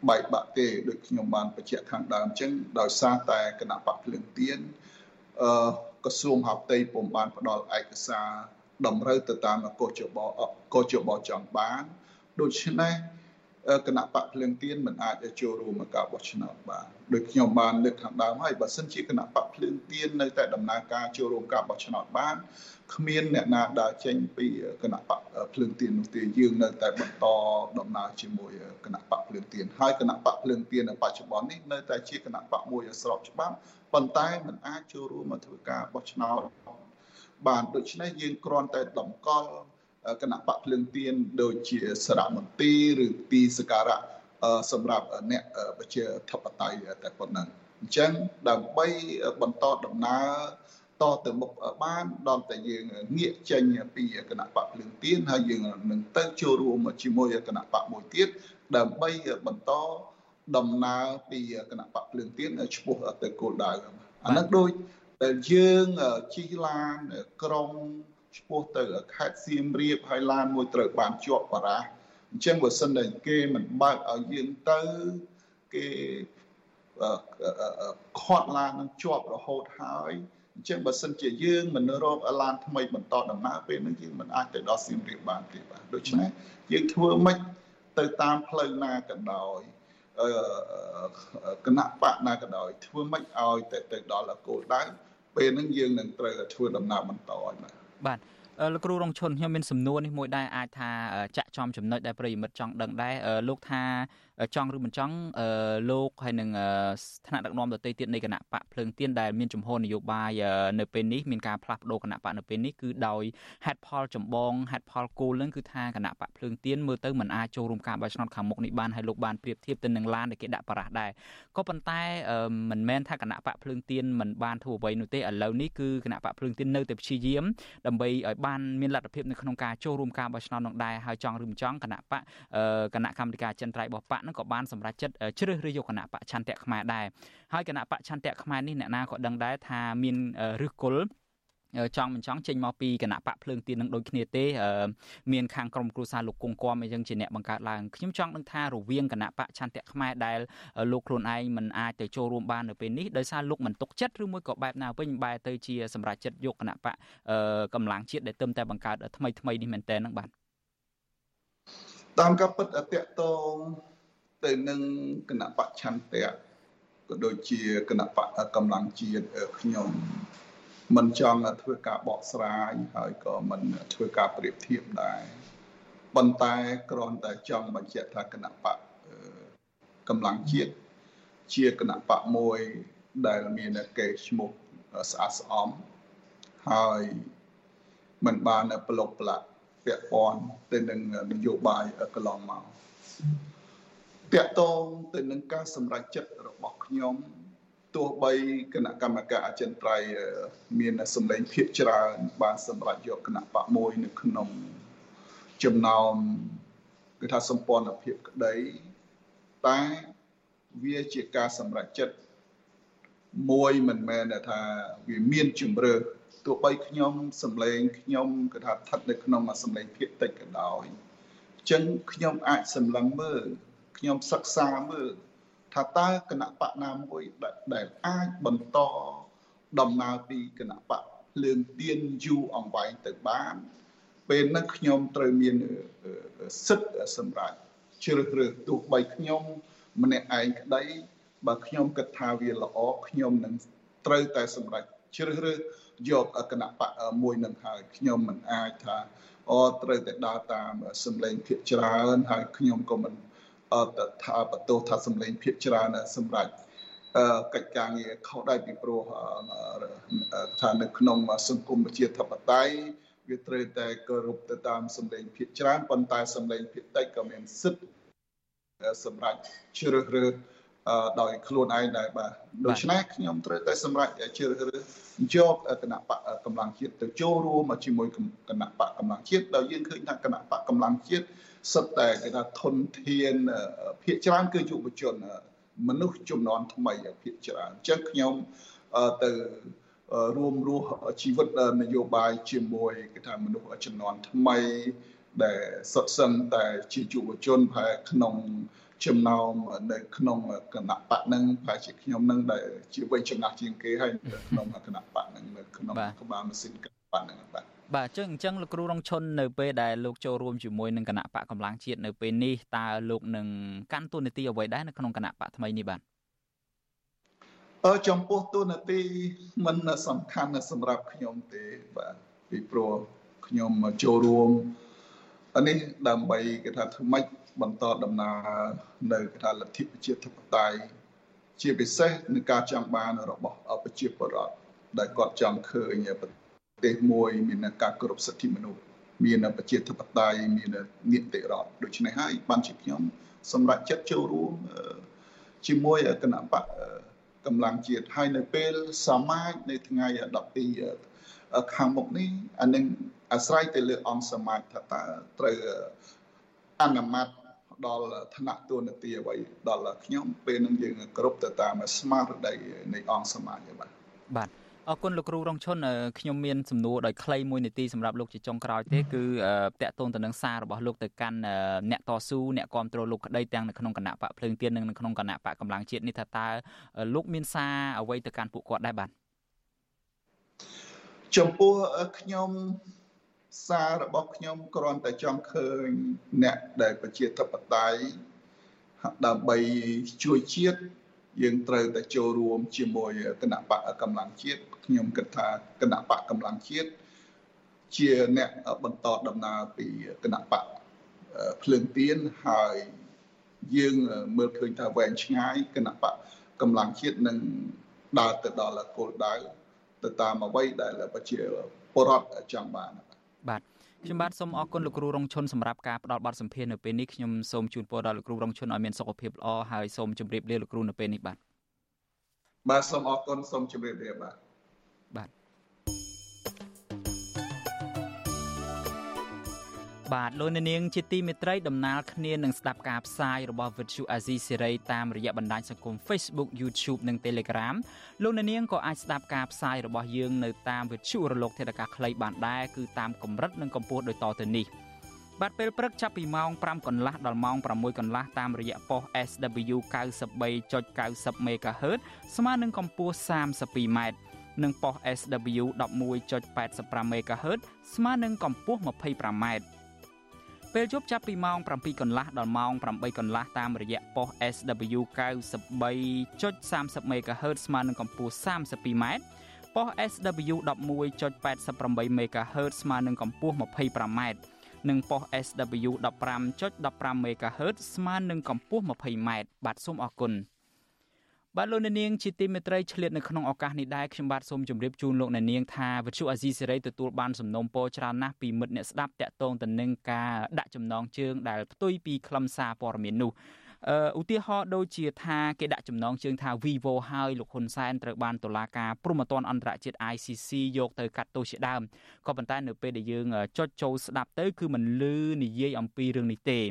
បែកបាក់ទេដូចខ្ញុំបានបញ្ជាក់ខាងដើមអញ្ចឹងដោយសារតែគណៈបកភ្លើងទៀនអឺក្រសួងហៅផ្ទៃពុំបានផ្ដល់ឯកសារតម្រូវទៅតាមកោជបកោជបចង់បានដូច្នេះ គណៈបកភ្លើងទៀនមិនអាចចូលរួមការបោះឆ្នោតបានដោយខ្ញុំបានលើកខាងដើមហើយបើសិនជាគណៈបកភ្លើងទៀននៅតែដំណើរការចូលរួមការបោះឆ្នោតបានគ្មានអ្នកណាដើរចេញពីគណៈបកភ្លើងទៀននោះទេយើងនៅតែបន្តដំណើរជាមួយគណៈបកភ្លើងទៀនហើយគណៈបកភ្លើងទៀននៅបច្ចុប្បន្ននេះនៅតែជាគណៈបកមួយស្របច្បាប់ប៉ុន្តែมันអាចចូលរួមមកធ្វើការបោះឆ្នោតបានដូច្នេះយើងគ្រាន់តែតម្កល់ គណៈបកភ្លើងទៀនដូចជាសារមន្ទីរឬទីសក្ការៈសម្រាប់អ្នកប្រជាធិបតេយ្យតែប៉ុណ្ណឹងអញ្ចឹងដើម្បីបន្តដំណើរតទៅមុខបានដល់តែយើងងាកចេញពីគណៈបកភ្លើងទៀនហើយយើងនឹងទៅចូលរួមជាមួយគណៈបកមួយទៀតដើម្បីបន្តដំណើរពីគណៈបកភ្លើងទៀនឆ្ពោះទៅគោលដៅអានឹងដូចដែលយើងជិះឡានក្រុង ឆ្ពោះទៅខេត្តសៀមរាបហើយឡានមួយត្រូវបានជាប់បារាសអញ្ចឹងបើសិនតែគេមិនបើកឲ្យយើងទៅគេខាត់ឡាននឹងជាប់រហូតហើយអញ្ចឹងបើសិនជាយើងមិនរកឡានថ្មីបន្តដំណើរពេលហ្នឹងយើងមិនអាចទៅដល់សៀមរាបបានទេបាទដូច្នេះយើងធ្វើម៉េចទៅតាមផ្លូវណាក៏ដោយអឺគណៈបកណាក៏ដោយធ្វើម៉េចឲ្យទៅទៅដល់គោលដៅពេលហ្នឹងយើងនឹងត្រូវធ្វើដំណើរបន្តឲ្យបាទ បាទលោកគ្រូរងឈុនខ្ញុំមានសំណួរនេះមួយដែរអាចថាចាក់ចំចំណុចដែលប្រិយមិត្តចង់ដឹងដែរលោកថា ចង់ឬមិនចង់លោកហើយនឹងថ្នាក់ដឹកនាំដទៃទៀតនៃគណៈបកភ្លើងទៀនដែលមានជំហរនយោបាយនៅពេលនេះមានការផ្លាស់ប្ដូរគណៈបកនៅពេលនេះគឺដោយហេតុផលចម្បងហេតុផលគោលនឹងគឺថាគណៈបកភ្លើងទៀនមើលទៅមិនអាចចូលរួមការបោះឆ្នោតខាងមុខនេះបានហើយលោកបានប្រៀបធៀបទៅនឹងឡានដែលគេដាក់បារះដែរក៏ប៉ុន្តែមិនមែនថាគណៈបកភ្លើងទៀនមិនបានធ្វើអ្វីនោះទេឥឡូវនេះគឺគណៈបកភ្លើងទៀននៅតែព្យាយាមដើម្បីឲ្យបានមានលទ្ធភាពនៅក្នុងការចូលរួមការបោះឆ្នោតនោះដែរហើយចង់ឬមិនចង់គណៈបកគណៈកម្មាធិការចិនត្រៃរបស់បកនឹងក៏បានសម្រេចចិត្តជ្រើសរើសយកគណៈបកឆន្ទៈខ្មែរដែរហើយគណៈបកឆន្ទៈខ្មែរនេះអ្នកណាក៏ដឹងដែរថាមានឫសគល់ចង់មិនចង់ចេញមកពីគណៈបកភ្លើងទៀននឹងដូចគ្នាទេមានខាងក្រមគ្រួសារលោកគង់គំអីចឹងជាអ្នកបង្កើតឡើងខ្ញុំចង់ដឹងថារវាងគណៈបកឆន្ទៈខ្មែរដែលលោកខ្លួនឯងមិនអាចទៅចូលរួមបាននៅពេលនេះដោយសារលោកមិនទុកចិត្តឬមួយក៏បែបណាវិញបែរទៅជាសម្រាប់ចិត្តយកគណៈបកកម្លាំងជាតិដែលទឹមតែបង្កើតថ្មីថ្មីនេះមែនតើនឹងបាទតាមការពិតអតតង ទៅនឹងគណៈបច្ឆន្ទៈក៏ដូចជាគណៈបកកម្លាំងជាតិខ្ញុំមិនចង់ធ្វើការបកស្រាយហើយក៏មិនធ្វើការប្រៀបធៀបដែរប៉ុន្តែគ្រាន់តែចង់បញ្ជាក់ថាគណៈបកកម្លាំងជាតិជាគណៈបកមួយដែលមានកេរឈ្មោះស្អាតស្អំហើយมันបានប្រឡប់ប្រឡាក់ពាក់ព័ន្ធទៅនឹងនយោបាយកន្លងមក តកតងទៅនឹងការសម្រេចចិត្តរបស់ខ្ញុំទោះបីគណៈកម្មការអចិន្ត្រៃយ៍មានសម្លេងភាកច្រើនបានសម្រេចយកគណៈបកមួយនៅក្នុងចំណោមគឺថាសម្ព័ន្ធភាពក្តីតែវាជាការសម្រេចចិត្តមួយមិនមែនថាវាមានជំរឿទោះបីខ្ញុំសម្លេងខ្ញុំគឺថាស្ថិតនៅក្នុងសម្លេងភាគតិចក៏ដោយអញ្ចឹងខ្ញុំអាចសម្លឹងមើល ខ្ញុំសិក្សាមើលថាតើគណៈបកណាមួយដែលអាចបន្តដំណើរពីគណៈបកភ្លើងទៀនយូរអង្វែងទៅបានពេលហ្នឹងខ្ញុំត្រូវមានសិទ្ធិសម្រាប់ជ្រើសរើសទោះបីខ្ញុំម្នាក់ឯងក្តីបើខ្ញុំគិតថាវាល្អខ្ញុំនឹងត្រូវតែសម្រេចជ្រើសរើសយកគណៈបកមួយនឹងហើយខ្ញុំមិនអាចថាអូត្រូវតែដើរតាមសម្លេងភាកច្រើនហើយខ្ញុំក៏មិនអត់ ថាបន្ទោសថាសម្លេងភាកច្រើនសម្រាប់កិច្ចការងារខុសដែរពីព្រោះថានៅក្នុងសង្គមប្រជាធិបតេយ្យវាត្រូវតែគោរពទៅតាមសម្លេងភាកច្រើនប៉ុន្តែសម្លេងភាកតិចក៏មានសិទ្ធិសម្រាប់ជ្រើសរើសដោយខ្លួនឯងដែរបាទដូច្នេះខ្ញុំត្រូវតែសម្រេចជ្រើសរើសយកគណៈបកកម្លាំងជាតិទៅចូលរួមជាមួយគណៈបកកម្លាំងជាតិដោយយើងឃើញថាគណៈបកកម្លាំងជាតិ សិតតែគេថាធនធានភាគច្រើនគឺយុវជនមនុស្សចំនួនថ្មីភាគច្រើនអញ្ចឹងខ្ញុំទៅរួមរស់ជីវិតនយោបាយជាមួយគេថាមនុស្សចំនួនថ្មីដែលសុទ្ធសឹងតែជាយុវជនប្រហែលក្នុងចំណោមនៅក្នុងគណៈបកនឹងប្រហែលជាខ្ញុំនឹងដែលជាវ័យចំណាស់ជាងគេហើយនៅក្នុងគណៈបកនឹងនៅក្នុងក្បាលម៉ាស៊ីនគណៈបកនឹងបាទ បាទចឹងអញ្ចឹងលោកគ្រូរងឈុននៅពេលដែលលោកចូលរួមជាមួយនឹងគណៈបកកម្លាំងជាតិនៅពេលនេះតើលោកនឹងកាន់តួនាទីអ្វីដែរនៅក្នុងគណៈបកថ្មីនេះបាទអឺចំពោះតួនាទីមិនសំខាន់សម្រាប់ខ្ញុំទេបាទពីព្រោះខ្ញុំចូលរួមនេះដើម្បីគេថាធ្វើម៉េចបន្តដំណើរនៅគេថាលទ្ធិប្រជាធិបតេយ្យជាពិសេសនឹងការចង់បានរបស់ប្រជាពលរដ្ឋដែលគាត់ចង់ឃើញប្រ ទេសមួយមានការគោរពសិទ្ធិមនុស្សមានប្រជាធិបតេយ្យមាននីតិរដ្ឋដូច្នេះហើយបានជាខ្ញុំសម្រាប់ចិត្តចូលរួមជាមួយគណៈបកកម្លាំងជាតិហើយនៅពេលសមាជនៅថ្ងៃ12ខាងមុខនេះអានឹងអាស្រ័យទៅលើអង្គសមាជថាតើត្រូវអនុម័តដល់ឋានៈទូនាទីអ្វីដល់ខ្ញុំពេលនឹងយើងគ្រប់ទៅតាមស្មារតីនៃអង្គសមាជបាទបាទ អរគុណលោកគ្រូរងឈុនខ្ញុំមានសំណួរដោយខ្លីមួយនាទីសម្រាប់លោកជាចុងក្រោយទេគឺតកតងទៅនឹងសាររបស់លោកទៅកាន់អ្នកតស៊ូអ្នកគ្រប់គ្រងលោកក្តីទាំងនៅក្នុងគណៈបកភ្លើងទៀននិងនៅក្នុងគណៈបកកម្លាំងជាតិនេះថាតើលោកមានសារអ្វីទៅកាន់ពួកគាត់ដែរបាទចំពោះខ្ញុំសាររបស់ខ្ញុំគ្រាន់តែចង់ឃើញអ្នកដែលប្រជាធិបតេយ្យដើម្បីជួយជាតិយើងត្រូវតែចូលរួមជាមួយគណៈបកកម្លាំងជាតិ ខ្ញុំគិតថាគណៈបកកម្លាំងជាតិជាអ្នកបន្តដំណើរពីគណៈបកភ្លើងទៀនហើយយើងមើលឃើញថាវែងឆ្ងាយគណៈបកកម្លាំងជាតិនឹងដើរទៅដល់គោលដៅទៅតាមអ្វីដែលប្រជាពលរដ្ឋចង់បានបាទខ្ញុំបាទសូមអរគុណលោកគ្រូរងឈុនសម្រាប់ការផ្ដល់បទសម្ភាសន៍នៅពេលនេះខ្ញុំសូមជូនពរដល់លោកគ្រូរងឈុនឲ្យមានសុខភាពល្អហើយសូមជម្រាបលាលោកគ្រូនៅពេលនេះបាទបាទសូមអរគុណសូមជម្រាបលាបាទ បាទបាទលោកនាងជាទីមេត្រីដំណើរគ្នានឹងស្ដាប់ការផ្សាយរបស់ Vuthu Azizi Serai តាមរយៈបណ្ដាញសង្គម Facebook YouTube និង Telegram លោកនាងក៏អាចស្ដាប់ការផ្សាយរបស់យើងនៅតាម Vuthu រលកធាតុអាកាសខ្លីបានដែរគឺតាមកម្រិតនិងកម្ពស់ដូចតទៅនេះបាទពេលព្រឹកចាប់ពីម៉ោង5កន្លះដល់ម៉ោង6កន្លះតាមរយៈប៉ុស SW 93.90 MHz ស្មើនឹងកម្ពស់ 32m និងប៉ុស SW 11.85 MHz ស្មើនឹងកម្ពស់ 25m ពេលយប់ចាប់ពីម៉ោង7កន្លះដល់ម៉ោង8កន្លះតាមរយៈប៉ុស SW 93.30 MHz ស្មើនឹងកម្ពស់ 32m ប៉ុស SW 11.88 MHz ស្មើនឹងកម្ពស់ 25m និងប៉ុស SW 15.15 MHz ស្មើនឹងកម្ពស់ 20m បាទសូមអរគុណ បាទលោកអ្នកនាងជាទីមេត្រីឆ្លៀតនៅក្នុងឱកាសនេះដែរខ្ញុំបាទសូមជម្រាបជូនលោកអ្នកនាងថាវិទ្យុអាស៊ីសេរីទទួលបានសំណូមពរច្រើនណាស់ពីមិត្តអ្នកស្ដាប់តាក់ទងទៅនឹងការដាក់ចំណងជើងដែលផ្ទុយពីខ្លឹមសារព័ត៌មាននោះអឺឧទាហរណ៍ដូចជាថាគេដាក់ចំណងជើងថា Vivo ហើយលោកហ៊ុនសែនត្រូវបានតុលាការព្រហ្មទណ្ឌអន្តរជាតិ ICC យកទៅកាត់ទោសជាដើមក៏ប៉ុន្តែនៅពេលដែលយើងចុចចូលស្ដាប់ទៅគឺមិនលឺនិយាយអំពីរឿងនេះទេ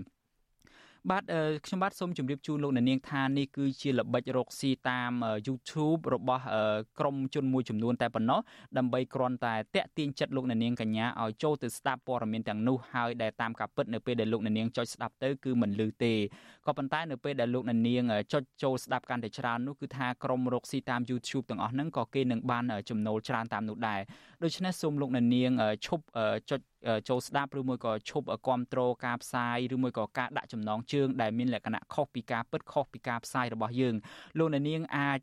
បាទខ្ញុំបាទសូមជម្រាបជូនលោកអ្នកនាងថានេះគឺជាល្បិចរកស៊ីតាម YouTube របស់ក្រុមជនមួយចំនួនតែប៉ុណ្ណោះដើម្បីគ្រាន់តែតាក់ទាញចិត្តលោកអ្នកនាងកញ្ញាឲ្យចូលទៅស្ដាប់ព័ត៌មានទាំងនោះហើយដែលតាមការពិតនៅពេលដែលលោកអ្នកនាងចុចស្ដាប់ទៅគឺមិនលឺទេក៏ប៉ុន្តែនៅពេលដែលលោកអ្នកនាងចុចចូលស្ដាប់កាន់តែច្រើននោះគឺថាក្រុមរកស៊ីតាម YouTube ទាំងអស់ហ្នឹងក៏គេនឹងបានចំណូលច្រើនតាមនោះដែរដូច្នេះសូមលោកអ្នកនាងឈប់ចុចចូលស្ដាប់ឬមួយក៏ឈប់គ្រប់គ្រងការផ្សាយឬមួយក៏ការដាក់ចំណងជើងដែលមានលក្ខណៈខុសពីការពិតខុសពីការផ្សាយរបស់យើងលោកអ្នកនាងអាច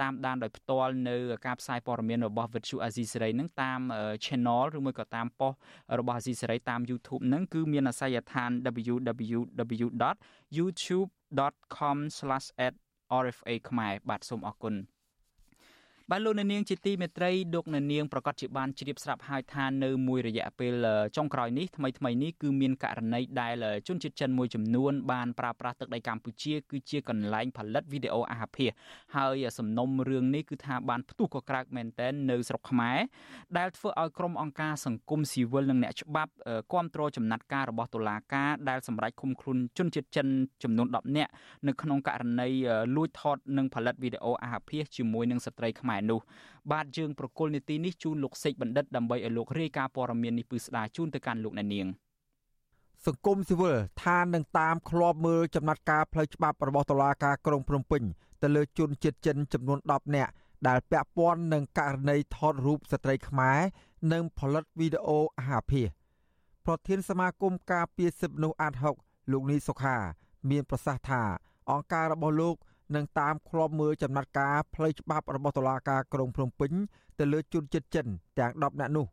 តាមដានដោយផ្ទាល់នៅការផ្សាយព័ត៌មានរបស់ Vithu Azizi Serai នឹងតាម channel ឬមួយក៏តាមប៉ុស្តិ៍របស់ Azizi Serai តាម YouTube នឹងគឺមានអាសយដ្ឋាន www.youtube.com/@rfa ខ្មែរបាទសូមអរគុណ បាទលោកអ្នកនាងជាទីមេត្រីលោកអ្នកនាងប្រកាសជាបានជ្រាបស្រាប់ហើយថានៅមួយរយៈពេលចុងក្រោយនេះថ្មីថ្មីនេះគឺមានករណីដែលជនជាតិចិនមួយចំនួនបានប្រើប្រាស់ទឹកដីកម្ពុជាគឺជាកន្លែងផលិតវីដេអូអាហារភាសហើយសំណុំរឿងនេះគឺថាបានផ្ទុះកក្រើកមែនទែននៅស្រុកខ្មែរដែលធ្វើឲ្យក្រុមអង្គការសង្គមស៊ីវិលនិងអ្នកច្បាប់គ្រប់គ្រងចំណាត់ការរបស់តុលាការដែលសម្រេចឃុំខ្លួនជនជាតិចិនចំនួន10នាក់នៅក្នុងករណីលួចថតនិងផលិតវីដេអូអាហារភាសជាមួយនឹងស្ត្រីខ្មែរខ្មែរនោះបាទយើងប្រកុលនីតិនេះជូនលោកសេកបណ្ឌិតដើម្បីឲ្យលោករាយការណ៍ព័ត៌មាននេះពឺស្ដាជូនទៅកាន់លោកអ្នកនាងសង្គមស៊ីវិលថានឹងតាមឃ្លាំមើលចំណាត់ការផ្លូវច្បាប់របស់តុលាការក្រុងភ្នំពេញទៅលើជនជាតិចិនចំនួន10នាក់ដែលពាក់ព័ន្ធនឹងករណីថតរូបស្ត្រីខ្មែរនិងផលិតវីដេអូអាហារភាសប្រធានសមាគមការពារសិទ្ធិមនុស្សអាត6លោកនីសុខា មានប្រសាសន៍ថាអង្គការរបស់លោក និងតាមឃ្លាំមើលចំណាត់ការផ្លូវច្បាប់របស់តុលាការក្រុងភ្នំពេញទៅលើជនជាតិចិនទាំង10នាក់នោះ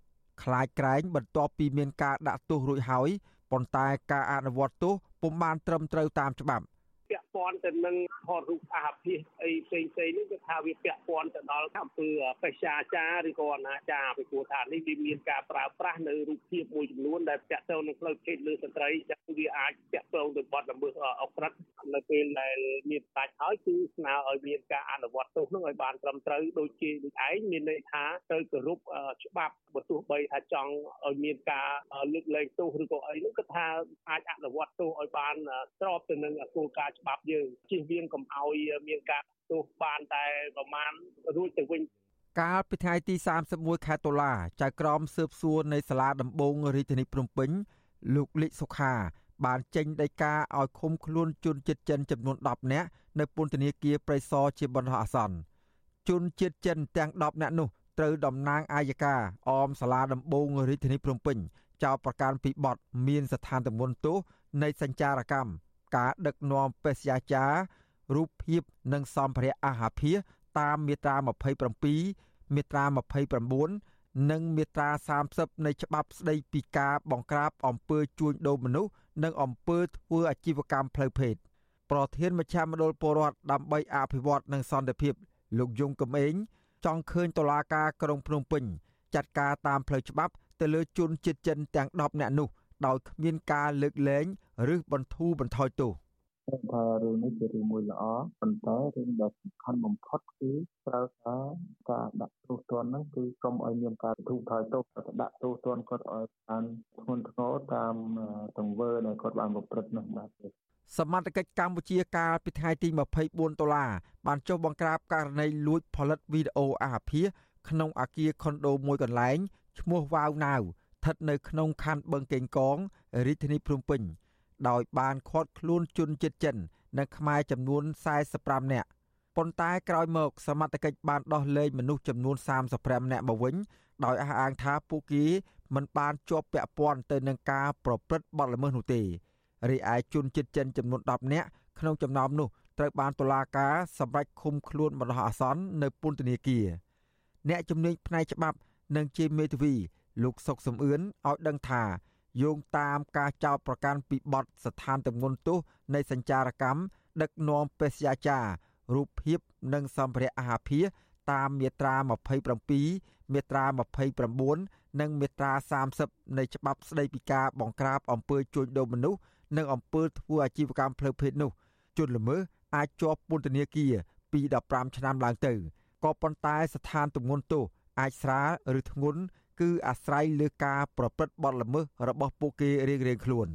ខ្លាចក្រែងបន្ទាប់ពីមានការដាក់ទោសរួចហើយប៉ុន្តែការអនុវត្តទោសពុំបានត្រឹមត្រូវតាមច្បាប់ពាក់ ព័ន្ធទៅនឹងថតរូបអាភិសអីផ្សេងផ្សេងនេះគឺថាវាពាក់ព័ន្ធទៅដល់អំពើបេក្ខាចារឬក៏អនាចារពីព្រោះថានេះវាមានការប្រើប្រាស់នៅរូបភាពមួយចំនួនដែលពាក់ទៅនឹងផ្លូវភេទលើស្ត្រីចឹងវាអាចពាក់ទងទៅបទល្មើសអក្រិតនៅពេលដែលមានស្ដេចហើយគឺស្នើឲ្យមានការអនុវត្តទោសនោះឲ្យបានត្រឹមត្រូវដូចជាដូចឯងមានន័យថាទៅគោរពច្បាប់បើទោះបីថាចង់ឲ្យមានការលើកលែងទោសឬក៏អីនោះគឺថាអាចអនុវត្តទោសឲ្យបានស្របទៅនឹងគោលការណ៍ច្បាប់យើងជិះវៀងកុំឲ្យមានការទោសបានតែប្រមាណរួចទៅវិញកាលពីថ្ងៃទី31ខែតុលាចៅក្រមស៊ើបសួរនៃសាលាដំបងរាជធានីភ្នំពេញលោកលិចសុខា បានចេញដីកាឲ្យឃុំខ្លួនជនជាតិចិនចំនួន10នាក់នៅពន្ធនាគារព្រៃសរជាបណ្ដោះអាសន្នជនជាតិចិនទាំង10នាក់នោះត្រូវតំណាងអាយកាអមសាលាដំបងរាជធានីភ្នំពេញចោទប្រកាន់ពីបទមានស្ថានទម្ងន់ទោសនៃសញ្ចារកម្ម ការដឹកនាំបេសយាចាររូបភាពនិងសម្ភារៈអាហារភាសតាមមាត្រា27មាត្រា29និងមាត្រា30នៃច្បាប់ស្តីពីការបង្ក្រាបអំពើជួញដូរមនុស្សនិងអំពើធ្វើអាជីវកម្មផ្លូវភេទប្រធានមជ្ឈមណ្ឌលពលរដ្ឋដើម្បីអភិវឌ្ឍនិងសន្តិភាពលោកយងកំឯងចង់ឃើញតុលាការក្រុងភ្នំពេញ ចាត់ការតាមផ្លូវច្បាប់ទៅលើជនជាតិចិនទាំង10នាក់នោះ ដោយគ្មានការលើកលែងឬបន្ធូរបន្ថយទោសខ្ញុំថារឿងនេះជារឿងមួយល្អប៉ុន្តែរឿងដែលសំខាន់បំផុតគឺត្រូវថាការដាក់ទោសទណ្ឌហ្នឹងគឺកុំឲ្យមានការទូថយទោសដាក់ទោសទណ្ឌគាត់ឲ្យបានធ្ងន់ធ្ងរតាមទង្វើដែលគាត់បានប្រព្រឹត្តនោះបាទសមត្ថកិច្ចកម្ពុជាកាលពីថ្ងៃទី24ដុល្លារបានចុះបង្ក្រាបករណីលួចផលិតវីដេអូអាហាភាក្នុងអាគារខុនដូមួយកន្លែងឈ្មោះវ៉ាវណាវស្ថិតនៅក្នុងខណ្ឌបឹងកេងកងរាជធានីភ្នំពេញ ដោយបានឃាត់ខ្លួនជនជាតិចិននិងខ្មែរចំនួន45នាក់ប៉ុន្តែក្រោយមកសមត្ថកិច្ចបានដោះលែងមនុស្សចំនួន35នាក់មកវិញដោយអះអាងថាពួកគេមិនបានជាប់ពាក់ព័ន្ធទៅនឹងការប្រព្រឹត្តបទល្មើសនោះទេរីឯជនជាតិចិនចំនួន10នាក់ក្នុងចំណោមនោះត្រូវបានតុលាការសម្រេចឃុំខ្លួនបណ្ដោះអាសន្ននៅពន្ធនាគារអ្នកជំនាញផ្នែកច្បាប់និងជាមេធាវី លោកសុកសំអឿនឲ្យដឹងថាយោងតាមការចោទប្រកាន់ពីបទស្ថានទម្ងន់ទោសនៃសញ្ចារកម្មដឹកនាំបេសយាចាររូបភាពនិងសម្ភារៈអាហារភាសតាមមាត្រា27មាត្រា29និងមាត្រា30នៃច្បាប់ស្តីពីការបង្ក្រាបអំពើជួញដូរមនុស្សនិងអំពើធ្វើអាជីវកម្មផ្លូវភេទនោះជនល្មើសអាចជាប់ពន្ធនាគារពី15ឆ្នាំឡើងទៅក៏ប៉ុន្តែស្ថានទម្ងន់ទោសអាចស្រាលឬធ្ងន់ គឺអាស្រ័យលើការប្រព្រឹត្តបទល្មើសរបស់ពួកគេរៀងៗខ្លួន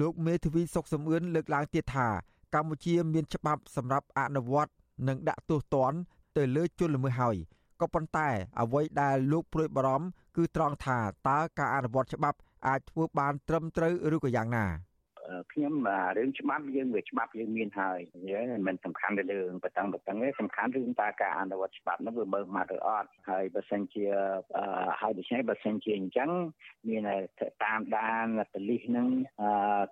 លោកមេធាវីសុកសំអឿនលើកឡើងទៀតថាកម្ពុជាមានច្បាប់សម្រាប់អនុវត្តនិងដាក់ទោសទណ្ឌទៅលើជនល្មើសហើយក៏ប៉ុន្តែអ្វីដែលលោកព្រួយបារម្ភគឺត្រង់ថាតើការអនុវត្តច្បាប់អាចធ្វើបានត្រឹមត្រូវឬក៏យ៉ាងណា ខ្ញុំរឿងច្បាប់យើងវាច្បាប់យើងមានហើយយើងមិនសំខាន់ទៅលើរឿងបតឹងបតឹងទេសំខាន់រឿងតើការអនុវត្តច្បាប់នោះវាបើកមកឬអត់ហើយបើសិនជាហើយដូច្នេះបើសិនជាអញ្ចឹងមានតាមដានប៉ូលីសនឹង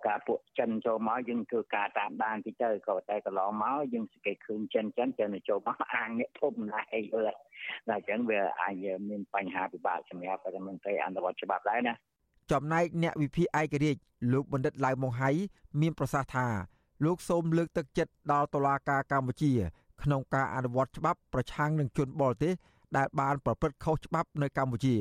ការពួកចិនចូលមកយើងធ្វើការតាមដានទីទៅក៏តែកន្លងមកយើងសង្កេតឃើញចិនចិនចិនចូលមកអាងអ្នកធំណាស់អីអឺតែអញ្ចឹងវាអាចមានបញ្ហាពិបាកសម្រាប់រដ្ឋមន្ត្រីអនុវត្តច្បាប់ដែរណា ចំណែកអ្នកវិភាគឯករាជ្យលោកបណ្ឌិតឡៅម៉ុងហៃមានប្រសាសន៍ថាលោកសូមលើកទឹកចិត្តដល់តុលាការកម្ពុជា ក្នុងការអនុវត្តច្បាប់ប្រឆាំងនឹងជនបរទេសដែលបានប្រព្រឹត្តខុសច្បាប់នៅកម្ពុជា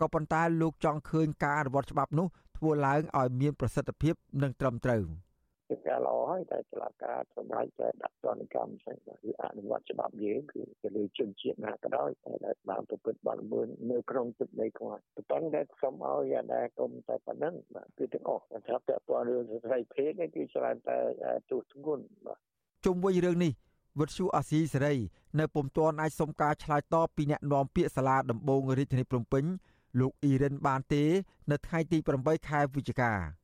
ក៏ប៉ុន្តែលោកចង់ឃើញការអនុវត្តច្បាប់នោះធ្វើឡើងឲ្យមានប្រសិទ្ធភាពនិងត្រឹមត្រូវ។ ជាការល្អហើយតែតុលាការសម្រាប់តែដាក់ទណ្ឌកម្មផ្សេងគឺអនុវត្តច្បាប់យើងគឺទៅលើជនជាតិណាក៏ដោយតែបានប្រព្រឹត្តបទល្មើសនៅក្នុងទឹកដីគាត់ប៉ុន្តែសូមឲ្យតែគុំតែប៉ុណ្ណឹងបាទគឺទាំងអស់ថាតើតើរឿងស្ត្រីភេទគឺច្រើនតែទូធ្ងន់បាទជុំវិញរឿងនេះវិទ្យុអាស៊ីសេរីនៅពុំទាន់អាចសុំការឆ្លើយតបពីអ្នកនាំពាក្យសាលាដំបងរាជធានីភ្នំពេញលោកអ៊ីរិនបានទេ នៅថ្ងៃទី8ខែវិច្ឆិកា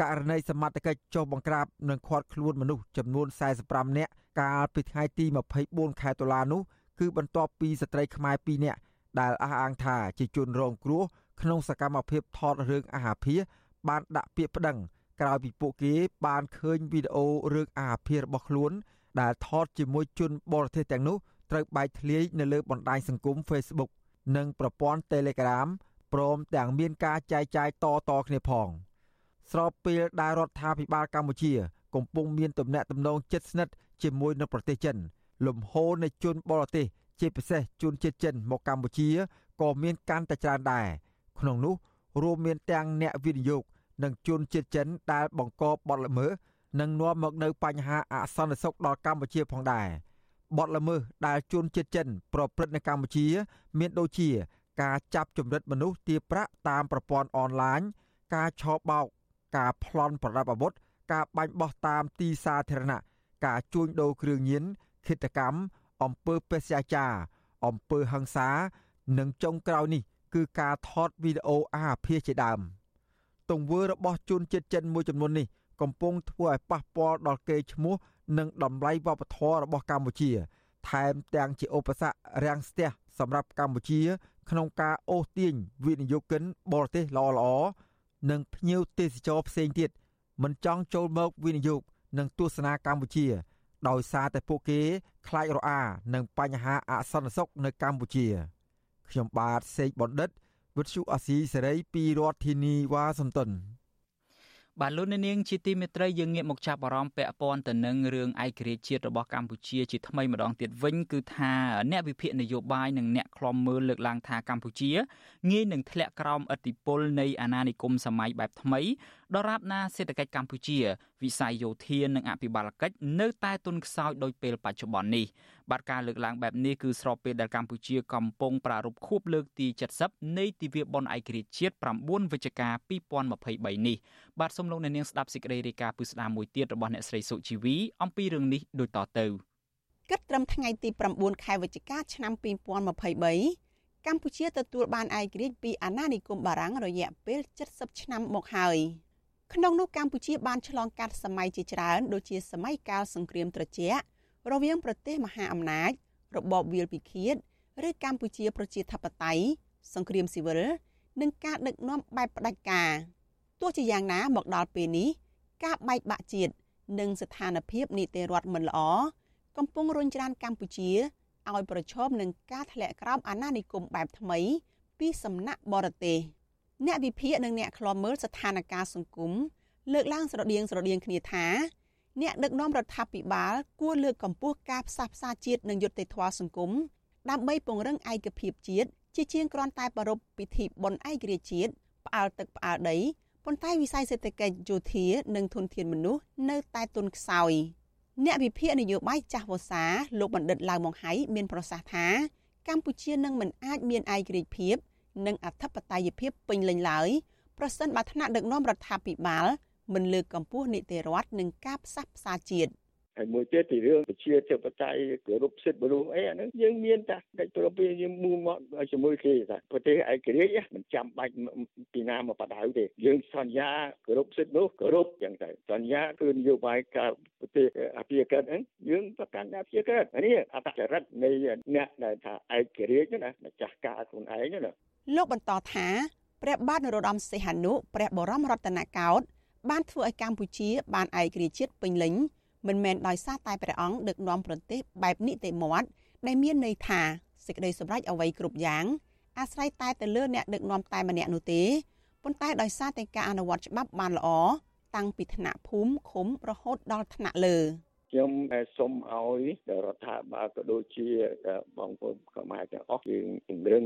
ករណីសមត្ថកិច្ចចុះបង្ក្រាបនិងឃាត់ខ្លួនមនុស្សចំនួន45នាក់កាលពីថ្ងៃទី24ខែតុលានោះគឺបន្ទាប់ពីស្ត្រីខ្មែរ2នាក់ដែលអះអាងថាជាជនរងគ្រោះក្នុងសកម្មភាពថតរឿងអាហាភាបានដាក់ពាក្យប្តឹងក្រោយពីពួកគេបានឃើញវីដេអូរឿងអាហាភារបស់ខ្លួន ដែលថតជាមួយជនបរទេសទាំងនោះត្រូវបែកធ្លាយនៅលើបណ្ដាញសង្គម Facebook និងប្រព័ន្ធ Telegram ព្រមទាំងមានការចែកចាយតៗគ្នាផង។ ស្របពេលដែលរដ្ឋាភិបាលកម្ពុជា កំពុងមានទំនាក់ទំនងជិតស្និទ្ធជាមួយនឹងប្រទេសចិន លំហូរនៃជនបរទេសជាពិសេសជនជាតិចិនមកកម្ពុជាក៏មានកាន់តែច្រើនដែរក្នុងនោះរួមមានទាំងអ្នកវិនិយោគនិងជនជាតិចិនដែលបង្កបទល្មើសនិងនាំមកនៅបញ្ហាអសន្តិសុខដល់កម្ពុជាផងដែរបទល្មើសដែលជនជាតិចិន ប្រព្រឹត្តនៅកម្ពុជា មានដូចជា ការចាប់ជំរិតមនុស្សទារប្រាក់តាមប្រព័ន្ធអនឡាញការឆោបបោក ការប្លន់ប្រដាប់អាវុធការបាញ់បោះតាមទីសាធារណៈការជួញដូរគ្រឿងញៀនឃាតកម្មអំពើបេសកចាអំពើហិង្សា និងចុងក្រោយនេះ គឺការថតវីដេអូអាភាសជាដើមទង្វើរបស់ជនជាតិចិនមួយចំនួននេះកំពុងធ្វើឲ្យប៉ះពាល់ដល់កេរ្តិ៍ឈ្មោះនិងតម្លៃវប្បធម៌របស់កម្ពុជា ថែមទាំងជាឧបសគ្គរាំងស្ទះសម្រាប់កម្ពុជា ក្នុងការអូសទាញវិនិយោគិនបរទេសល្អៗ និងភ្ញៀវទេសចរផ្សេងទៀតមិនចង់ចូលមកវិនិយោគនិងទស្សនាកម្ពុជា ដោយសារតែពួកគេខ្លាចរអានឹងបញ្ហាអសន្តិសុខនៅកម្ពុជា ខ្ញុំបាទសេកបណ្ឌិត វិទ្យុអាស៊ីសេរីពីរដ្ឋធានីវ៉ាស៊ីនតោន បាទលោកនាងជាទីមេត្រីយើងងាកមកចាប់អារម្មណ៍ពាក់ព័ន្ធទៅនឹងរឿងឯករាជ្យជាតិរបស់កម្ពុជាជាថ្មីម្ដងទៀតវិញគឺថាអ្នកវិភាគនយោបាយនិងអ្នកខ្លំមើលលើកឡើងថាកម្ពុជាងាយនឹងធ្លាក់ក្រោមឥទ្ធិពលនៃអាណានិគមសម័យបែបថ្មី ដរាបណាសេដ្ឋកិច្ចកម្ពុជា វិស័យយោធានិងអភិបាលកិច្ចនៅតែទន់ខ្សោយដោយពេលបច្ចុប្បន្ននេះបាទការលើកឡើងបែបនេះគឺស្របពេលដែលកម្ពុជាកំពុងប្រារព្ធខួបលើកទី70នៃទិវាបុណ្យឯករាជ្យជាតិ9វិច្ឆិកា2023នេះបាទសូមលោកអ្នកនាងស្ដាប់សេចក្តីរាយការណ៍ពិស្ដារមួយទៀតរបស់អ្នកស្រីសុជីវីអំពីរឿងនេះដូចតទៅគិតត្រឹមថ្ងៃទី9ខែវិច្ឆិកាឆ្នាំ2023កម្ពុជាទទួលបានឯករាជ្យពីអាណានិគមបារាំងរយៈពេល70ឆ្នាំមកហើយ ក្នុងនោះកម្ពុជាបានឆ្លងកាត់សម័យជាច្រើនដូចជាសម័យកាលសង្គ្រាមត្រជាក់រវាងប្រទេសមហាអំណាច របបវាលពិឃាតឬកម្ពុជាប្រជាធិបតេយ្យសង្គ្រាមស៊ីវិលនិងការដឹកនាំបែបផ្ដាច់ការទោះជាយ៉ាងណាមកដល់ពេលនេះការបែកបាក់ជាតិនិងស្ថានភាពនីតិរដ្ឋមិនល្អកំពុងរុញច្រានកម្ពុជាឲ្យប្រឈមនឹងការធ្លាក់ក្រោមអាណានិគមបែបថ្មី ពីសំណាក់បរទេស អ្នកវិភាគនិងអ្នកខ្លាំមើលស្ថានភាពសង្គមលើកឡើងស្រដៀងស្រដៀងគ្នាថាអ្នកដឹកនាំរដ្ឋាភិបាលគួរលើកកម្ពស់ការផ្សះផ្សាជាតិនិងយុត្តិធម៌សង្គមដើម្បីពង្រឹងឯកភាពជាតិជាជាងគ្រាន់តែប្រារព្ធពិធីបុណ្យឯករាជ្យជាតិផ្អើលទឹកផ្អើលដីប៉ុន្តែវិស័យសេដ្ឋកិច្ចយោធានិងធនធានមនុស្សនៅតែទន់ខ្សោយអ្នកវិភាគនយោបាយចាស់វសាលោកបណ្ឌិតឡាវម៉ុងហៃមានប្រសាសន៍ថាកម្ពុជានឹងមិនអាចមានឯករាជ្យភាព និងអធិបតេយ្យភាពពេញលេញឡើយប្រសិនបើថ្នាក់ដឹកនាំរដ្ឋាភិបាលមិនលើកកម្ពស់នីតិរដ្ឋនិងការផ្សះផ្សាជាតិហើយមួយទៀតពីរឿងប្រជាធិបតេយ្យគោរពសិទ្ធិមនុស្សអីអាហ្នឹងយើងមានតែកិច្ចព្រមព្រៀងយើងមូលមកជាមួយគេថាប្រទេសឯករាជ្យមិនចាំបាច់ពីណាមកបដៅទេយើងសន្យាគោរពសិទ្ធិនោះគោរពចឹងទៅសន្យាគឺនយោបាយការប្រទេសអភិក្រិតហ្នឹងយើងប្រកាន់អភិក្រិតនេះអត្តចរិតនៃអ្នកដែលថាឯករាជ្យណាម្ចាស់ការខ្លួនឯងណា លោកបន្តថាព្រះបាទនរោត្តមសីហនុព្រះបរមរតនកោដ្ឋបានធ្វើឲ្យកម្ពុជា បានឯករាជ្យជាតិពេញលេញមិនមែនដោយសារតែព្រះអង្គដឹកនាំប្រទេសបែបនីតិមាត់ដែលមានន័យថាសេចក្តីសម្រេចអ្វីគ្រប់យ៉ាងអាស្រ័យតែទៅលើអ្នកដឹកនាំតែម្នាក់នោះទេប៉ុន្តែដោយសារតែការអនុវត្តច្បាប់បានល្អតាំងពីថ្នាក់ភូមិឃុំរហូតដល់ថ្នាក់លើ។ ខ្ញុំសូមឲ្យរដ្ឋាភិបាលក៏ដូចជាបងប្អូនខ្មែរទាំងអស់យើងពង្រឹង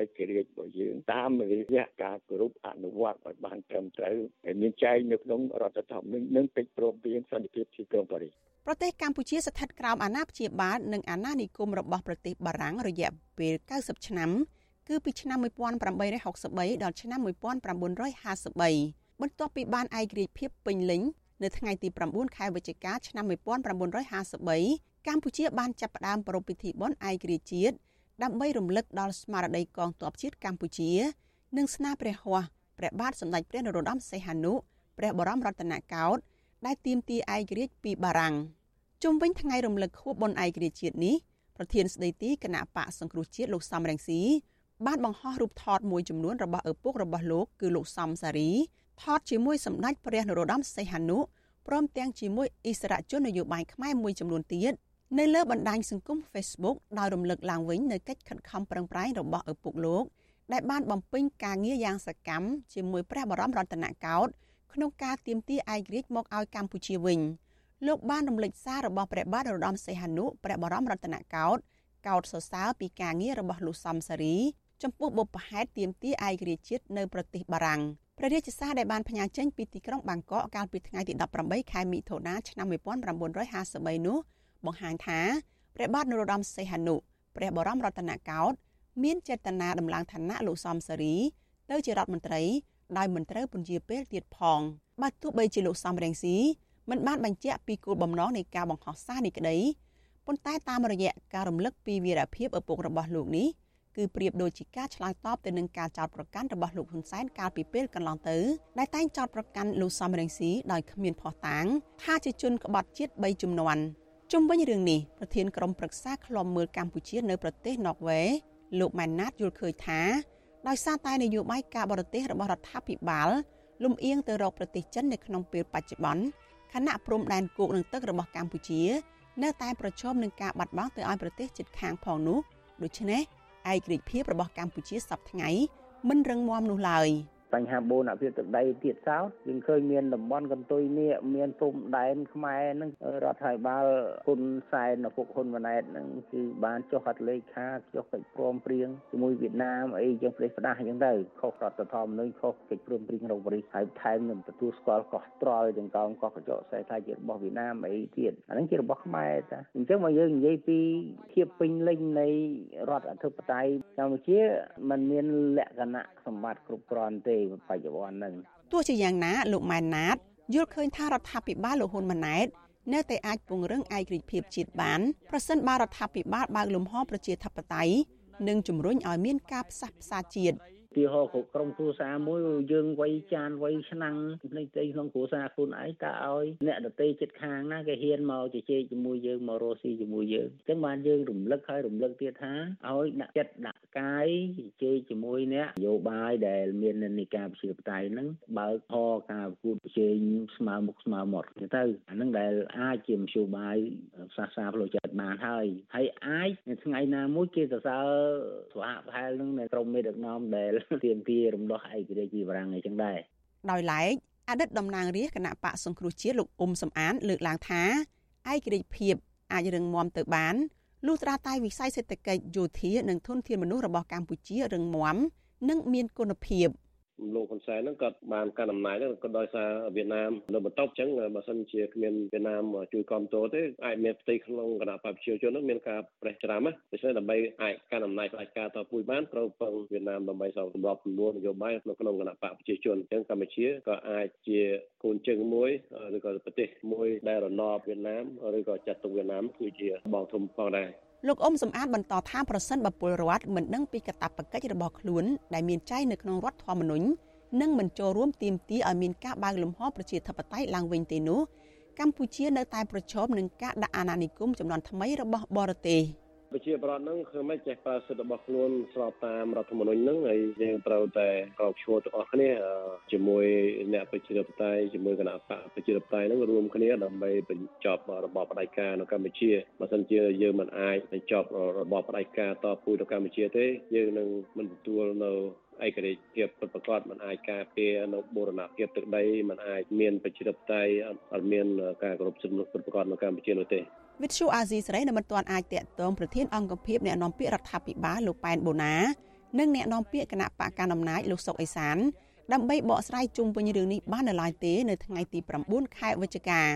ឯករាជ្យរបស់យើងតាមរយៈការគោរពអនុវត្តឲ្យបានត្រឹមត្រូវហើយមានចែងនៅក្នុងរដ្ឋធម្មនុញ្ញនិងកិច្ចព្រមព្រៀងសន្តិភាពទីក្រុងប៉ារីសប្រទេសកម្ពុជាស្ថិតក្រោមអាណាព្យាបាលនិងអាណានិគមរបស់ប្រទេសបារាំងរយៈពេល90ឆ្នាំគឺពីឆ្នាំ1863ដល់ឆ្នាំ1953បន្ទាប់ពីបានឯករាជ្យភាពពេញលេញ នៅថ្ងៃទី9ខែវិច្ឆិកាឆ្នាំ1953កម្ពុជាបានចាប់ផ្ដើមប្រារព្ធពិធីបុណ្យឯករាជ្យជាតិដើម្បីរំលឹកដល់ស្មារតីកងទ័ពជាតិកម្ពុជា និងស្នាព្រះហស្ថព្រះបាទសម្ដេចព្រះនរោត្តមសីហនុព្រះបរមរតនកោដ្ឋដែលទាមទារឯករាជ្យពីបារាំងជុំវិញថ្ងៃរំលឹកខួបបុណ្យឯករាជ្យជាតិនេះប្រធានស្ដីទីគណៈបកសង្គ្រោះជាតិលោកសំរងស៊ីបានបង្ហោះរូបថតមួយចំនួនរបស់ឪពុករបស់លោកគឺលោកសំសារី ថតជាមួយសម្ដេចព្រះនរោត្តមសីហនុព្រមទាំងជាមួយអិសរាជជននយោបាយខ្មែរមួយចំនួនទៀតនៅលើបណ្ដាញសង្គម Facebook ដោយរំលឹកឡើងវិញនៅកិច្ចខិតខំប្រឹងប្រែងរបស់ឪពុកលោកដែលបានបំពេញការងារយ៉ាងសកម្មជាមួយព្រះបរមរតនកោដ្ឋក្នុងការទាមទារឯករាជ្យមកឲ្យកម្ពុជាវិញលោកបានរំលេចសាររបស់ព្រះបាទនរោត្តមសីហនុព្រះបរមរតនកោដ្ឋកោដ្ឋសរសើរពីការងាររបស់លោកសំសារីចំពោះបុព្វហេតុទាមទារឯករាជ្យជាតិនៅប្រទេសបារាំង ព្រះរាជសារដែលបានផ្ញើចេញពីទីក្រុងបាងកកកាលពីថ្ងៃទី18ខែមិថុនាឆ្នាំ1953នោះបង្ហាញថាព្រះបាទនរោត្តមសីហនុព្រះបរមរតនកោដ្ឋមានចេតនាដំឡើងឋានៈលោកសំសារី ទៅជារដ្ឋមន្ត្រីដោយមិនត្រូវពន្យាពេលទៀតផងបើទោះបីជាលោកសំរងស៊ីមិនបានបញ្ជាក់ពីគោលបំណងនៃការបង្ហោះសារនេះក្តីប៉ុន្តែតាមរយៈការរំលឹកពីវីរភាពឪពុករបស់លោកនេះ គឺប្រៀបដូចជាការឆ្លើយតបទៅនឹងការចោទប្រកាន់របស់លោកហ៊ុនសែនកាលពីពេលកន្លងទៅដែលតែងចោទប្រកាន់លោកសំរងស៊ីដោយគ្មានភស្តុតាងថាជាជនក្បត់ជាតិ3ជំនាន់ជុំវិញរឿងនេះប្រធានក្រុមប្រឹក្សាឃ្លាំមើលកម្ពុជានៅប្រទេសណ័រវេសលោកម៉ែនណាតយល់ឃើញថាដោយសារតែនយោបាយការបរទេសរបស់រដ្ឋាភិបាលលំអៀងទៅរកប្រទេសចិននៅក្នុងពេលបច្ចុប្បន្នខណៈព្រំដែនគោកនឹងទឹករបស់កម្ពុជា នៅតែប្រឈមនឹងការបាត់បង់ទៅឲ្យប្រទេសជិតខាងផងនោះដូច្នេះ ឯករាជ្យភាពរបស់កម្ពុជាសប្តាហ៍ថ្ងៃមិនរឹងមាំនោះឡើយ។ បញ្ហាបូនអភិវឌ្ឍដីទៀតសោតយើងឃើញមានតំបន់កន្ទុយនេះមានព្រំដែនខ្មែរនឹងរដ្ឋាភិបាលហ៊ុនសែនឪពុកហ៊ុនម៉ាណែតនឹងគឺបានចុះហត្ថលេខាចុះកិច្ចព្រមព្រៀងជាមួយវៀតណាមអីចឹងផ្លេសផ្ដាស់អញ្ចឹងទៅខុសរដ្ឋធម្មនុញ្ញខុសកិច្ចព្រមព្រៀងរបស់ប៉ារីសហើយថែមនឹងទទួលស្គាល់កោះត្រល់ទាំងកោងកោះកញ្ចក់ខ្សែថាជារបស់វៀតណាមអីទៀតអាហ្នឹងជារបស់ខ្មែរតាអញ្ចឹងមកយើងនិយាយពីភាពពេញលេញនៃរដ្ឋអធិបតេយ្យកម្ពុជាมันមានលក្ខណៈសម្បត្តិគ្រប់គ្រាន់ទេបច្ចុប្បន្នហ្នឹងទោះជាយ៉ាងណាលោកម៉ែនណាតយល់ឃើញថារដ្ឋាភិបាលលោកហ៊ុនម៉ាណែតនៅតែអាចពង្រឹងឯករាជ្យភាពជាតិបានប្រសិនបើរដ្ឋាភិបាលបើកលំហប្រជាធិបតេយ្យនិងជំរុញឲ្យមានការផ្សះផ្សាជាតិ ទីហោគ្រប់ក្រុមគ្រួសារមួយយើងវ័យចានវ័យឆ្នាំងនៃទីក្នុងគ្រួសារខ្លួនឯងតើឲ្យអ្នកដតីចិត្តខាងណាគេហ៊ានមកជជែកជាមួយយើងមករស់ស៊ីជាមួយយើងអញ្ចឹងបានយើងរំលឹកហើយរំលឹកទៀតថាឲ្យដាក់ចិត្តដាក់កាយជជែកជាមួយអ្នកនយោបាយដែលមាននិកាប្រជាបតៃហ្នឹងបើកហរការប្រកួតប្រជែងស្មើមុខស្មើមាត់ទៅអាហ្នឹងដែលអាចជាមធ្យោបាយសាសនាផ្លូវចិត្តបានហើយហើយអាចថ្ងៃណាមួយគេសរសើរស្វាប្រហែលនឹងក្រុមមេដឹកនាំដែលទាមទាររំដោះឯករាជ្យពីបារាំងអីចឹងដែរដោយឡែកអតីតតំណាងរាស្ត្រគណៈបកសង្គ្រោះជាតិលោកអ៊ុំសំអាន លើកឡើងថាឯករាជ្យភាពអាចរឹងមាំទៅបានលុះត្រាតែវិស័យសេដ្ឋកិច្ចយោធានិងធនធានមនុស្សរបស់កម្ពុជារឹងមាំនិងមានគុណភាព លោកហ៊ុនសែនហ្នឹងគាត់បានកាន់អំណាចហ្នឹងក៏ដោយសារវៀតណាមនៅបន្ទប់អញ្ចឹងបើសិនជាគ្មានវៀតណាមជួយគ្រប់គ្រងទេអាចមានផ្ទៃក្នុងគណៈបព្វជិជនហ្នឹងមានការប្រេះច្រាមណាដូច្នេះដើម្បីអាចកាន់អំណាចផ្ដាច់ការតពួយបានត្រូវពឹងវៀតណាមដើម្បីសម្របសម្រួលនយោបាយនៅក្នុងគណៈបព្វជិជនអញ្ចឹងកម្ពុជាក៏អាចជាគូនជើងមួយឬក៏ប្រទេសមួយដែលរណបវៀតណាមឬក៏ចាត់ទុកវៀតណាមគឺជាបងធំផងដែរ លោកអ៊ុំសំអាតបន្តថាប្រសិនបពលរដ្ឋមិនដឹងពីកាតព្វកិច្ចរបស់ខ្លួនដែលមានចែងនៅក្នុងរដ្ឋធម្មនុញ្ញនិងមិនចូលរួមទាមទារឲ្យមានការបើកលំហប្រជាធិបតេយ្យឡើងវិញទេនោះកម្ពុជានៅតែប្រឈមនឹងការដាក់អាណានិគមចំនួនថ្មីរបស់បរទេស។ ប្រជាប្រដ្ឋហ្នឹងគឺមិនចេះប្រើសិទ្ធិរបស់ខ្លួនស្របតាមរដ្ឋធម្មនុញ្ញហ្នឹងហើយយើងត្រូវតែក្រោកឈរទាំងអស់គ្នាជាមួយអ្នកប្រជាធិបតេយ្យជាមួយគណៈបកប្រជាធិបតេយ្យហ្នឹងរួមគ្នាដើម្បីបញ្ចប់របបផ្ដាច់ការនៅកម្ពុជាបើមិនជាយើងមិនអាចបញ្ចប់របបផ្ដាច់ការតពូជនៅកម្ពុជាទេយើងនឹងមិនទទួលនៅឯករាជ្យភាពពិតប្រាកដมันអាចការពារនៅបូរណភាពទឹកដីมันអាចមានប្រជាធិបតេយ្យអត់មានការគោរពសិទ្ធិមនុស្សពិតប្រាកដនៅកម្ពុជានោះទេ វិទ្យុអាស៊ីសេរីនៅមិនទាន់អាចតាក់ទងប្រធានអង្គភិបអ្នកនាំពាក្យរដ្ឋាភិបាលលោកប៉ែនបូណានិងអ្នកនាំពាក្យគណៈបកកណ្ដាលអំណាចលោកសុកអេសានដើម្បីបកស្រាយជុំវិញរឿងនេះបាននៅឡើយទេនៅថ្ងៃទី9ខែវិច្ឆិការ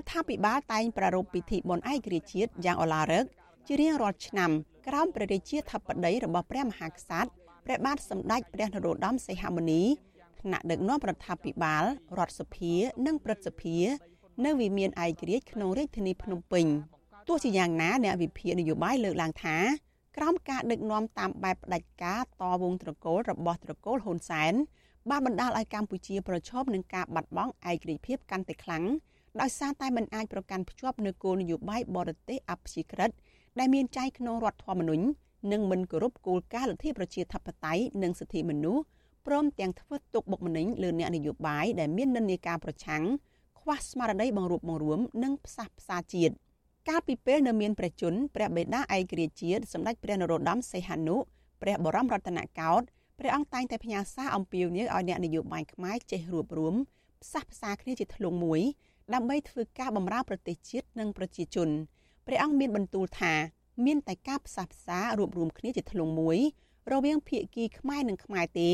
ដ្ឋាភិបាលតែងប្រារព្ធពិធីបុណ្យឯករាជ្យជាតិយ៉ាងឧឡារិកជារៀងរាល់ឆ្នាំក្រោមព្រះរាជាធិបតីរបស់ព្រះមហាក្សត្រព្រះបាទសម្ដេចព្រះនរោត្តមសីហមុនីថ្នាក់ដឹកនាំរដ្ឋាភិបាលរដ្ឋសភា និងព្រឹទ្ធសភា នៅវិមានឯករាជ្យក្នុងរាជធានីភ្នំពេញទោះជាយ៉ាងណាអ្នកវិភាគនយោបាយលើកឡើងថាក្រោមការដឹកនាំតាមបែបផ្ដាច់ការតវងត្រកូលរបស់ត្រកូលហ៊ុនសែនបានបណ្ដាលឲ្យកម្ពុជាប្រឈមនឹងការបាត់បង់ឯករាជ្យភាពកាន់តែខ្លាំងដោយសារតែមិនអាចប្រកាន់ភ្ជាប់នូវគោលនយោបាយបរទេសអព្យាក្រឹតដែលមានចែងក្នុងរដ្ឋធម្មនុញ្ញនិងមិនគោរពគោលការណ៍លទ្ធិប្រជាធិបតេយ្យនិងសិទ្ធិមនុស្សព្រមទាំងធ្វើទុកបុកម្នេញលើអ្នកនយោបាយដែលមាននិន្នាការប្រឆាំង ខ្វះស្មារតីបង្រួបបង្រួមនិងផ្សះផ្សាជាតិកាលពីពេលនៅមានព្រះជន្មព្រះបិតាឯករាជ្យជាតិសម្ដេចព្រះនរោត្តមសីហនុព្រះបរមរតនកោដ្ឋព្រះអង្គតែងតែផ្ញើសារអំពាវនាវឲ្យអ្នកនយោបាយខ្មែរចេះរួបរวมផ្សះផ្សាគ្នាជាធ្លុងមួយដើម្បីធ្វើការបម្រើប្រទេសជាតិនិងប្រជាជនព្រះអង្គមានបន្ទូលថាមានតែការផ្សះផ្សារួបរวมគ្នាជាធ្លុងមួយរវាងភាគីខ្មែរនិងខ្មែរទេ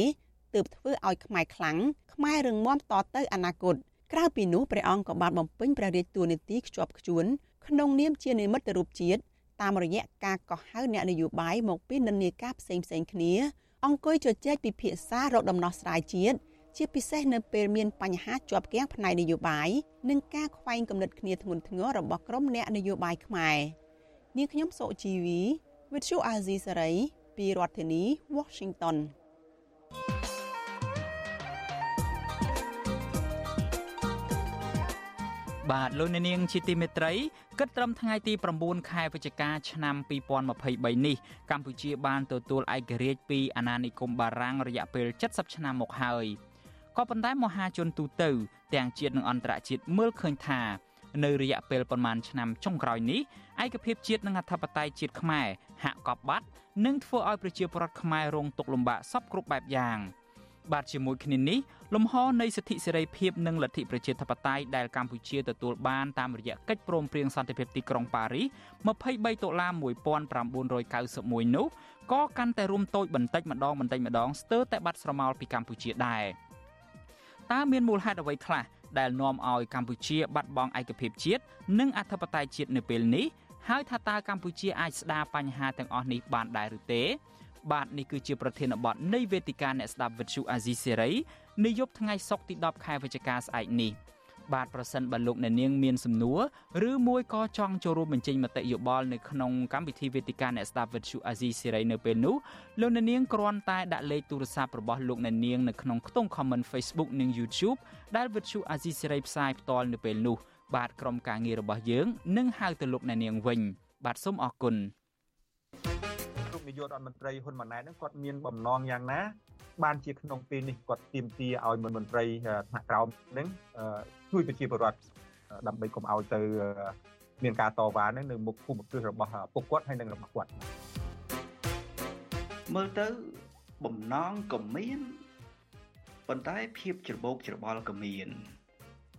ទើបធ្វើឲ្យខ្មែរខ្លាំងខ្មែររឹងមាំតទៅអនាគត ក្រៅពីនោះព្រះអង្គក៏បានបំពេញព្រះរាជតួនាទីខ្ជាប់ខ្ជួនក្នុងនាមជានិមិត្តរូបជាតិតាមរយៈការកោះហៅអ្នកនយោបាយមកពីនិន្នាការផ្សេងផ្សេងគ្នា អង្គុយជជែកពិភាក្សារកដំណោះស្រាយជាតិជាពិសេសនៅពេលមានបញ្ហាជាប់គាំងផ្នែកនយោបាយនិងការខ្វែងគំនិតគ្នាធ្ងន់ធ្ងររបស់ក្រុមអ្នកនយោបាយខ្មែរនាងខ្ញុំសុជីវី With you Azizi Saray ពីរដ្ឋធានី Washington បាទលោកអ្នកនាងជាទីមេត្រីគិតត្រឹមថ្ងៃទី9ខែវិច្ឆិកាឆ្នាំ2023នេះកម្ពុជាបានទទួលឯករាជ្យពីអាណានិគមបារាំងរយៈពេល70ឆ្នាំមកហើយក៏ប៉ុន្តែមហាជនទូទៅទាំងជាតិនិងអន្តរជាតិមើលឃើញថានៅរយៈពេលប្រមាណឆ្នាំចុងក្រោយនេះឯកភាពជាតិនិងអធិបតេយ្យជាតិខ្មែរហាក់កប់បាត់និងធ្វើឲ្យប្រជាពលរដ្ឋខ្មែររងទុក្ខលំបាកសពគ្រប់បែបយ៉ាង។ បាទជាមួយគ្នានេះលំហនៃសិទ្ធិសេរីភាពនិងលទ្ធិប្រជាធិបតេយ្យដែលកម្ពុជាទទួលបានតាមរយៈកិច្ចព្រមព្រៀងសន្តិភាពទីក្រុងប៉ារីស23តុលា1991នោះក៏កាន់តែរួមតូចបន្តិចម្ដងបន្តិចម្ដងស្ទើរតែបាត់ស្រមោលពីកម្ពុជាដែរតើមានមូលហេតុអ្វីខ្លះដែលនាំឲ្យកម្ពុជាបាត់បង់ឯកភាពជាតិនិងអធិបតេយ្យជាតិនៅពេលនេះហើយថាតើកម្ពុជាអាចស្ដារបញ្ហាទាំងអស់នេះបានដែរឬទេ បាទនេះគឺជាប្រធានបទនៃវេទិកាអ្នកស្ដាប់វិទ្យុអាស៊ីសេរីនាយប់ថ្ងៃសុក្រទី10ខែវិច្ឆិកាស្អែកនេះបាទប្រសិនបើលោកអ្នកនាងមានសំណួរឬមួយក៏ចង់ចូលរួមបញ្ចេញមតិយោបល់នៅក្នុងកម្មវិធីវេទិកាអ្នកស្ដាប់វិទ្យុអាស៊ីសេរីនៅពេលនោះលោកអ្នកនាងគ្រាន់តែដាក់លេខទូរស័ព្ទរបស់លោកអ្នកនាងនៅក្នុងខ្ទង់ comment Facebook និង YouTube ដែលវិទ្យុអាស៊ីសេរីផ្សាយផ្ទាល់នៅពេលនោះបាទក្រុមការងាររបស់យើងនឹងហៅទៅលោកអ្នកនាងវិញ បាទសូមអរគុណ នាយករដ្ឋមន្ត្រីហ៊ុនម៉ាណែតហ្នឹងគាត់មានបំណងយ៉ាងណាបានជាក្នុងពេលនេះគាត់ទៀមទាឲ្យមន្ត្រីថ្នាក់ក្រោមហ្នឹងជួយប្រជាពលរដ្ឋដើម្បីកុំឲ្យទៅមានការតវ៉ាហ្នឹងនៅមុខភូមិគ្រឹះរបស់ពុកគាត់ហើយនិងរបស់គាត់មើលទៅបំណងក៏មានប៉ុន្តែភាពច្របូកច្របល់ក៏មាន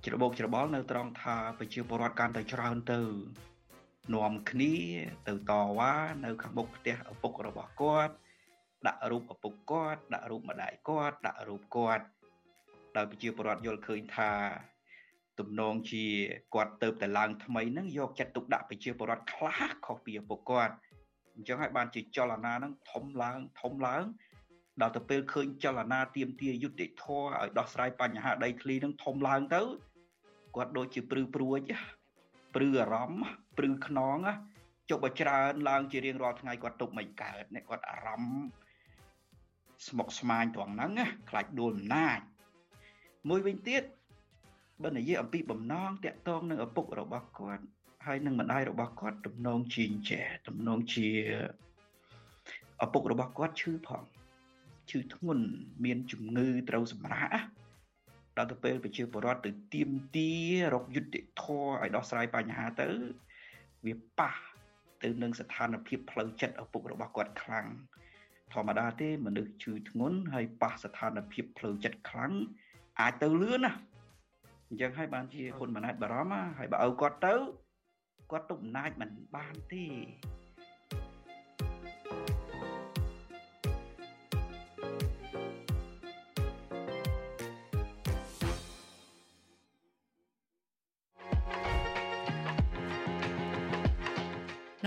ច្របូកច្របល់នៅត្រង់ថាប្រជាពលរដ្ឋកាន់តែច្រើនទៅ នាំគ្នាទៅតវ៉ានៅខាងមុខផ្ទះឪពុករបស់គាត់ដាក់រូបឪពុកគាត់ដាក់រូបម្ដាយគាត់ដាក់រូបគាត់ដោយប្រជាពលរដ្ឋយល់ឃើញថាទំនងជាគាត់ទៅតែឡើងថ្មីហ្នឹងយកចិត្តទុកដាក់ប្រជាពលរដ្ឋខ្លះខុសពីឪពុកគាត់អញ្ចឹងហើយបានជាចលនាហ្នឹងធំឡើងធំឡើងដល់ទៅពេលឃើញចលនាទៀមទាយុទ្ធធរឲ្យដោះស្រាយបញ្ហាដីធ្លីហ្នឹងធំឡើងទៅគាត់ដូចជាព្រឺព្រួយព្រឺអារម្មណ៍ ព្រឺខ្នងចុះបើច្រើនឡើងជារៀងរាល់ថ្ងៃគាត់ទុកមិនកើតអ្នកគាត់អារម្មណ៍ស្មុកស្មាញត្រង់ហ្នឹងខ្លាចដួលអំណាចមួយវិញទៀតបើនិយាយអំពីបំណងតាក់ទងនឹងឪពុករបស់គាត់ហើយនឹងម្ដាយរបស់គាត់ទំនងជាចែទំនងជាឪពុករបស់គាត់ឈឺផងឈឺធ្ងន់មានជំងឺត្រូវសម្រាកដល់ទៅពេលប្រជាពលរដ្ឋទៅទៀមទារកយុត្តិធម៌ឲ្យដោះស្រាយបញ្ហាទៅ វាប៉ះទៅនឹងស្ថានភាពផ្លូវចិត្តឪពុករបស់គាត់ខ្លាំងធម្មតាទេមនុស្សឈឺធ្ងន់ហើយប៉ះស្ថានភាពផ្លូវចិត្តខ្លាំងអាចទៅលឿនណាអញ្ចឹងហើយបានជាហ៊ុនម៉ាណែតបារម្ភហើយបើឲ្យគាត់ទៅគាត់ទុកអំណាចមិនបានទេ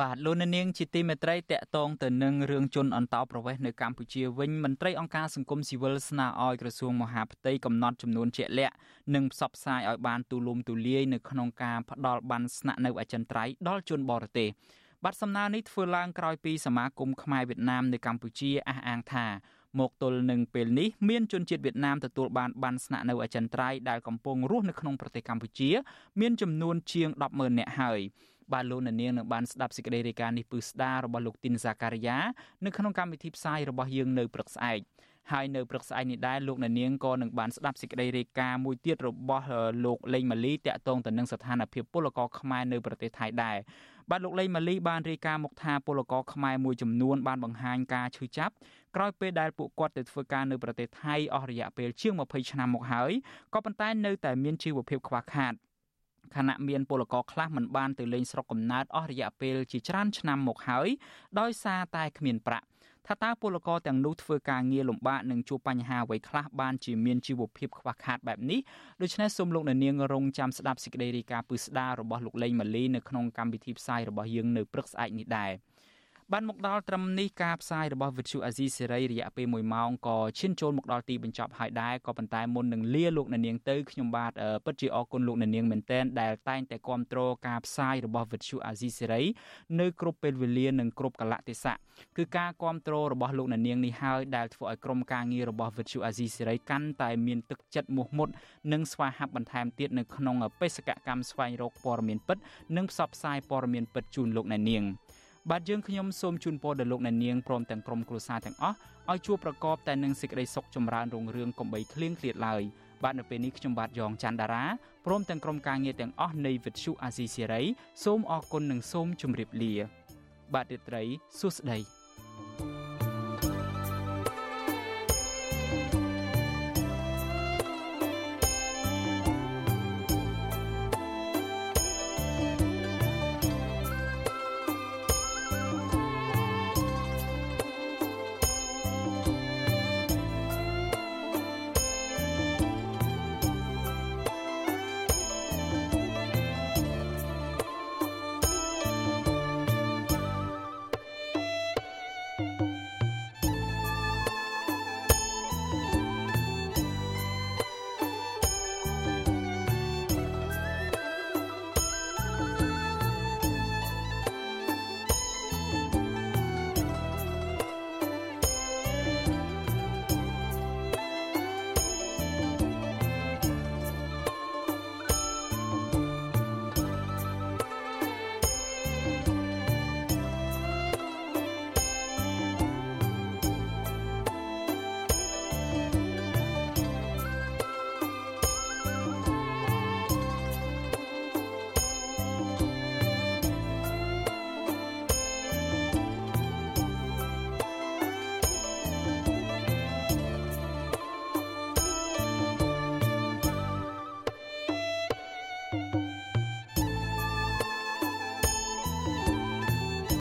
បាទលោកនាងជាទីមេត្រីតកតងទៅនឹងរឿងជនអន្តោប្រវេសន៍នៅកម្ពុជាវិញមន្ត្រីអង្គការសង្គមស៊ីវិលស្នើឲ្យក្រសួងមហាផ្ទៃកំណត់ចំនួនជាក់លាក់និងផ្សព្វផ្សាយឲ្យបានទូលំទូលាយនៅក្នុងការផ្ដល់បានស្នាក់នៅអចិន្ត្រៃយ៍ដល់ជនបរទេសបាទសំណើនេះធ្វើឡើងក្រោយពីសមាគមខ្មែរវៀតណាមនៅកម្ពុជាអះអាងថាមកទល់នឹងពេលនេះមានជនជាតិវៀតណាមទទួលបានបានស្នាក់នៅអចិន្ត្រៃយ៍ដែលកំពុងរស់នៅក្នុងប្រទេសកម្ពុជា មានចំនួនជាង100000នាក់ហើយ បាទលោកនាងនឹងបានស្ដាប់សេចក្តីរាយការណ៍នេះពឺស្ដាររបស់លោកទីនសាការីយ៉ានៅក្នុងកម្មវិធីផ្សាយរបស់យើងនៅព្រឹកស្អែកហើយនៅព្រឹកស្អែកនេះដែរលោកនាងក៏នឹងបានស្ដាប់សេចក្តីរាយការណ៍មួយទៀតរបស់លោកលេងម៉ាលីតាក់ទងទៅនឹងស្ថានភាពពលករខ្មែរនៅប្រទេសថៃដែរបាទលោកលេងម៉ាលីបានរាយការណ៍មកថាពលករខ្មែរមួយចំនួនបានបង្ហាញការឈឺចាប់ក្រោយពេលដែលពួកគាត់ទៅធ្វើការនៅប្រទេសថៃអស់រយៈពេលជាង20ឆ្នាំមកហើយក៏ប៉ុន្តែនៅតែមានជីវភាពខ្វះខាត ខណៈមានពលករខ្លះមិនបានទៅលេងស្រុកកំណើតអស់រយៈពេលជាច្រើនឆ្នាំមកហើយដោយសារតែគ្មានប្រាក់ថាតើពលករទាំងនោះធ្វើការងារលំបាកនិងជួបបញ្ហាអ្វីខ្លះបានជាមានជីវភាពខ្វះខាតបែបនេះដូច្នេះសូមលោកអ្នកនាងរងចាំស្ដាប់សេចក្តីរាយការណ៍ពឹស្ដាររបស់លោកលេងម៉ាលីនៅក្នុងកម្មវិធីផ្សាយរបស់យើងនៅព្រឹកស្អែកនេះដែរ។ បានមកដល់ត្រឹមនេះការផ្សាយរបស់ Vithu Azizi Serai រយៈពេល1ម៉ោងក៏ឈានចូលមកដល់ទីបញ្ចប់ហើយដែរក៏ប៉ុន្តែមុននឹងលាលោកអ្នកនាងទៅខ្ញុំបាទពិតជាអរគុណលោកអ្នកនាងមែនទែនដែលតែងតែគ្រប់គ្រងការផ្សាយរបស់ Vithu Azizi Serai នៅគ្រប់ពេលវេលានិងគ្រប់កលៈទេសៈគឺការគ្រប់គ្រងរបស់លោកអ្នកនាងនេះហើយដែលធ្វើឲ្យក្រុមការងាររបស់ Vithu Azizi Serai កាន់តែមានទឹកចិត្តមោះមុតនិងស្វាហាប់បន្ថែមទៀតនៅក្នុងបេសកកម្មស្វែងរកព័ត៌មានពិតនិងផ្សព្វផ្សាយព័ត៌មានពិតជូនលោកអ្នកនាង។ បាទយើងខ្ញុំសូមជូនពរដល់លោកអ្នកនាងព្រមទាំងក្រុមគ្រួសារទាំងអស់ឲ្យជួបប្រកបតែនឹងសេចក្តីសុខចម្រើនរុងរឿងកំបីគ្លៀងគ្លាតឡើយបាទនៅពេលនេះខ្ញុំបាទយ៉ងច័ន្ទដារាព្រមទាំងក្រុមការងារទាំងអស់នៃវិទ្យុអាស៊ីសេរីសូមអរគុណនិងសូមជម្រាបលា បាទរាត្រីសួស្តី